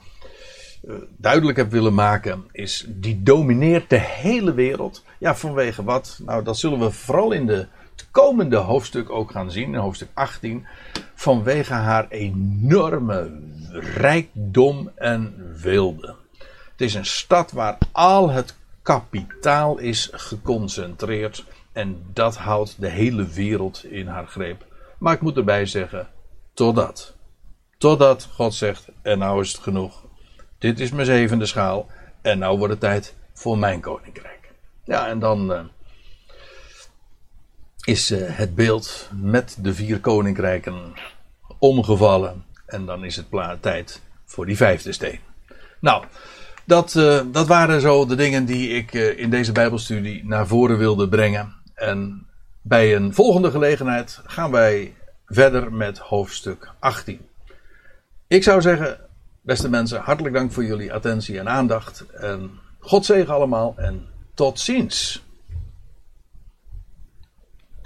duidelijk heb willen maken, is die domineert de hele wereld. Ja, vanwege wat? Nou, dat zullen we vooral in de komende hoofdstuk ook gaan zien, hoofdstuk 18, vanwege haar enorme rijkdom en wilde. Het is een stad waar al het kapitaal is geconcentreerd en dat houdt de hele wereld in haar greep. Maar ik moet erbij zeggen, totdat. Totdat God zegt, en nou is het genoeg. Dit is mijn zevende schaal en nou wordt het tijd voor mijn koninkrijk. Ja, en dan... Uh, is uh, het beeld met de vier koninkrijken omgevallen. En dan is het tijd voor die vijfde steen. Nou, dat, uh, dat waren zo de dingen die ik in deze Bijbelstudie naar voren wilde brengen. En bij een volgende gelegenheid gaan wij verder met hoofdstuk 18. Ik zou zeggen, beste mensen, hartelijk dank voor jullie attentie en aandacht. En God zegen allemaal en tot ziens.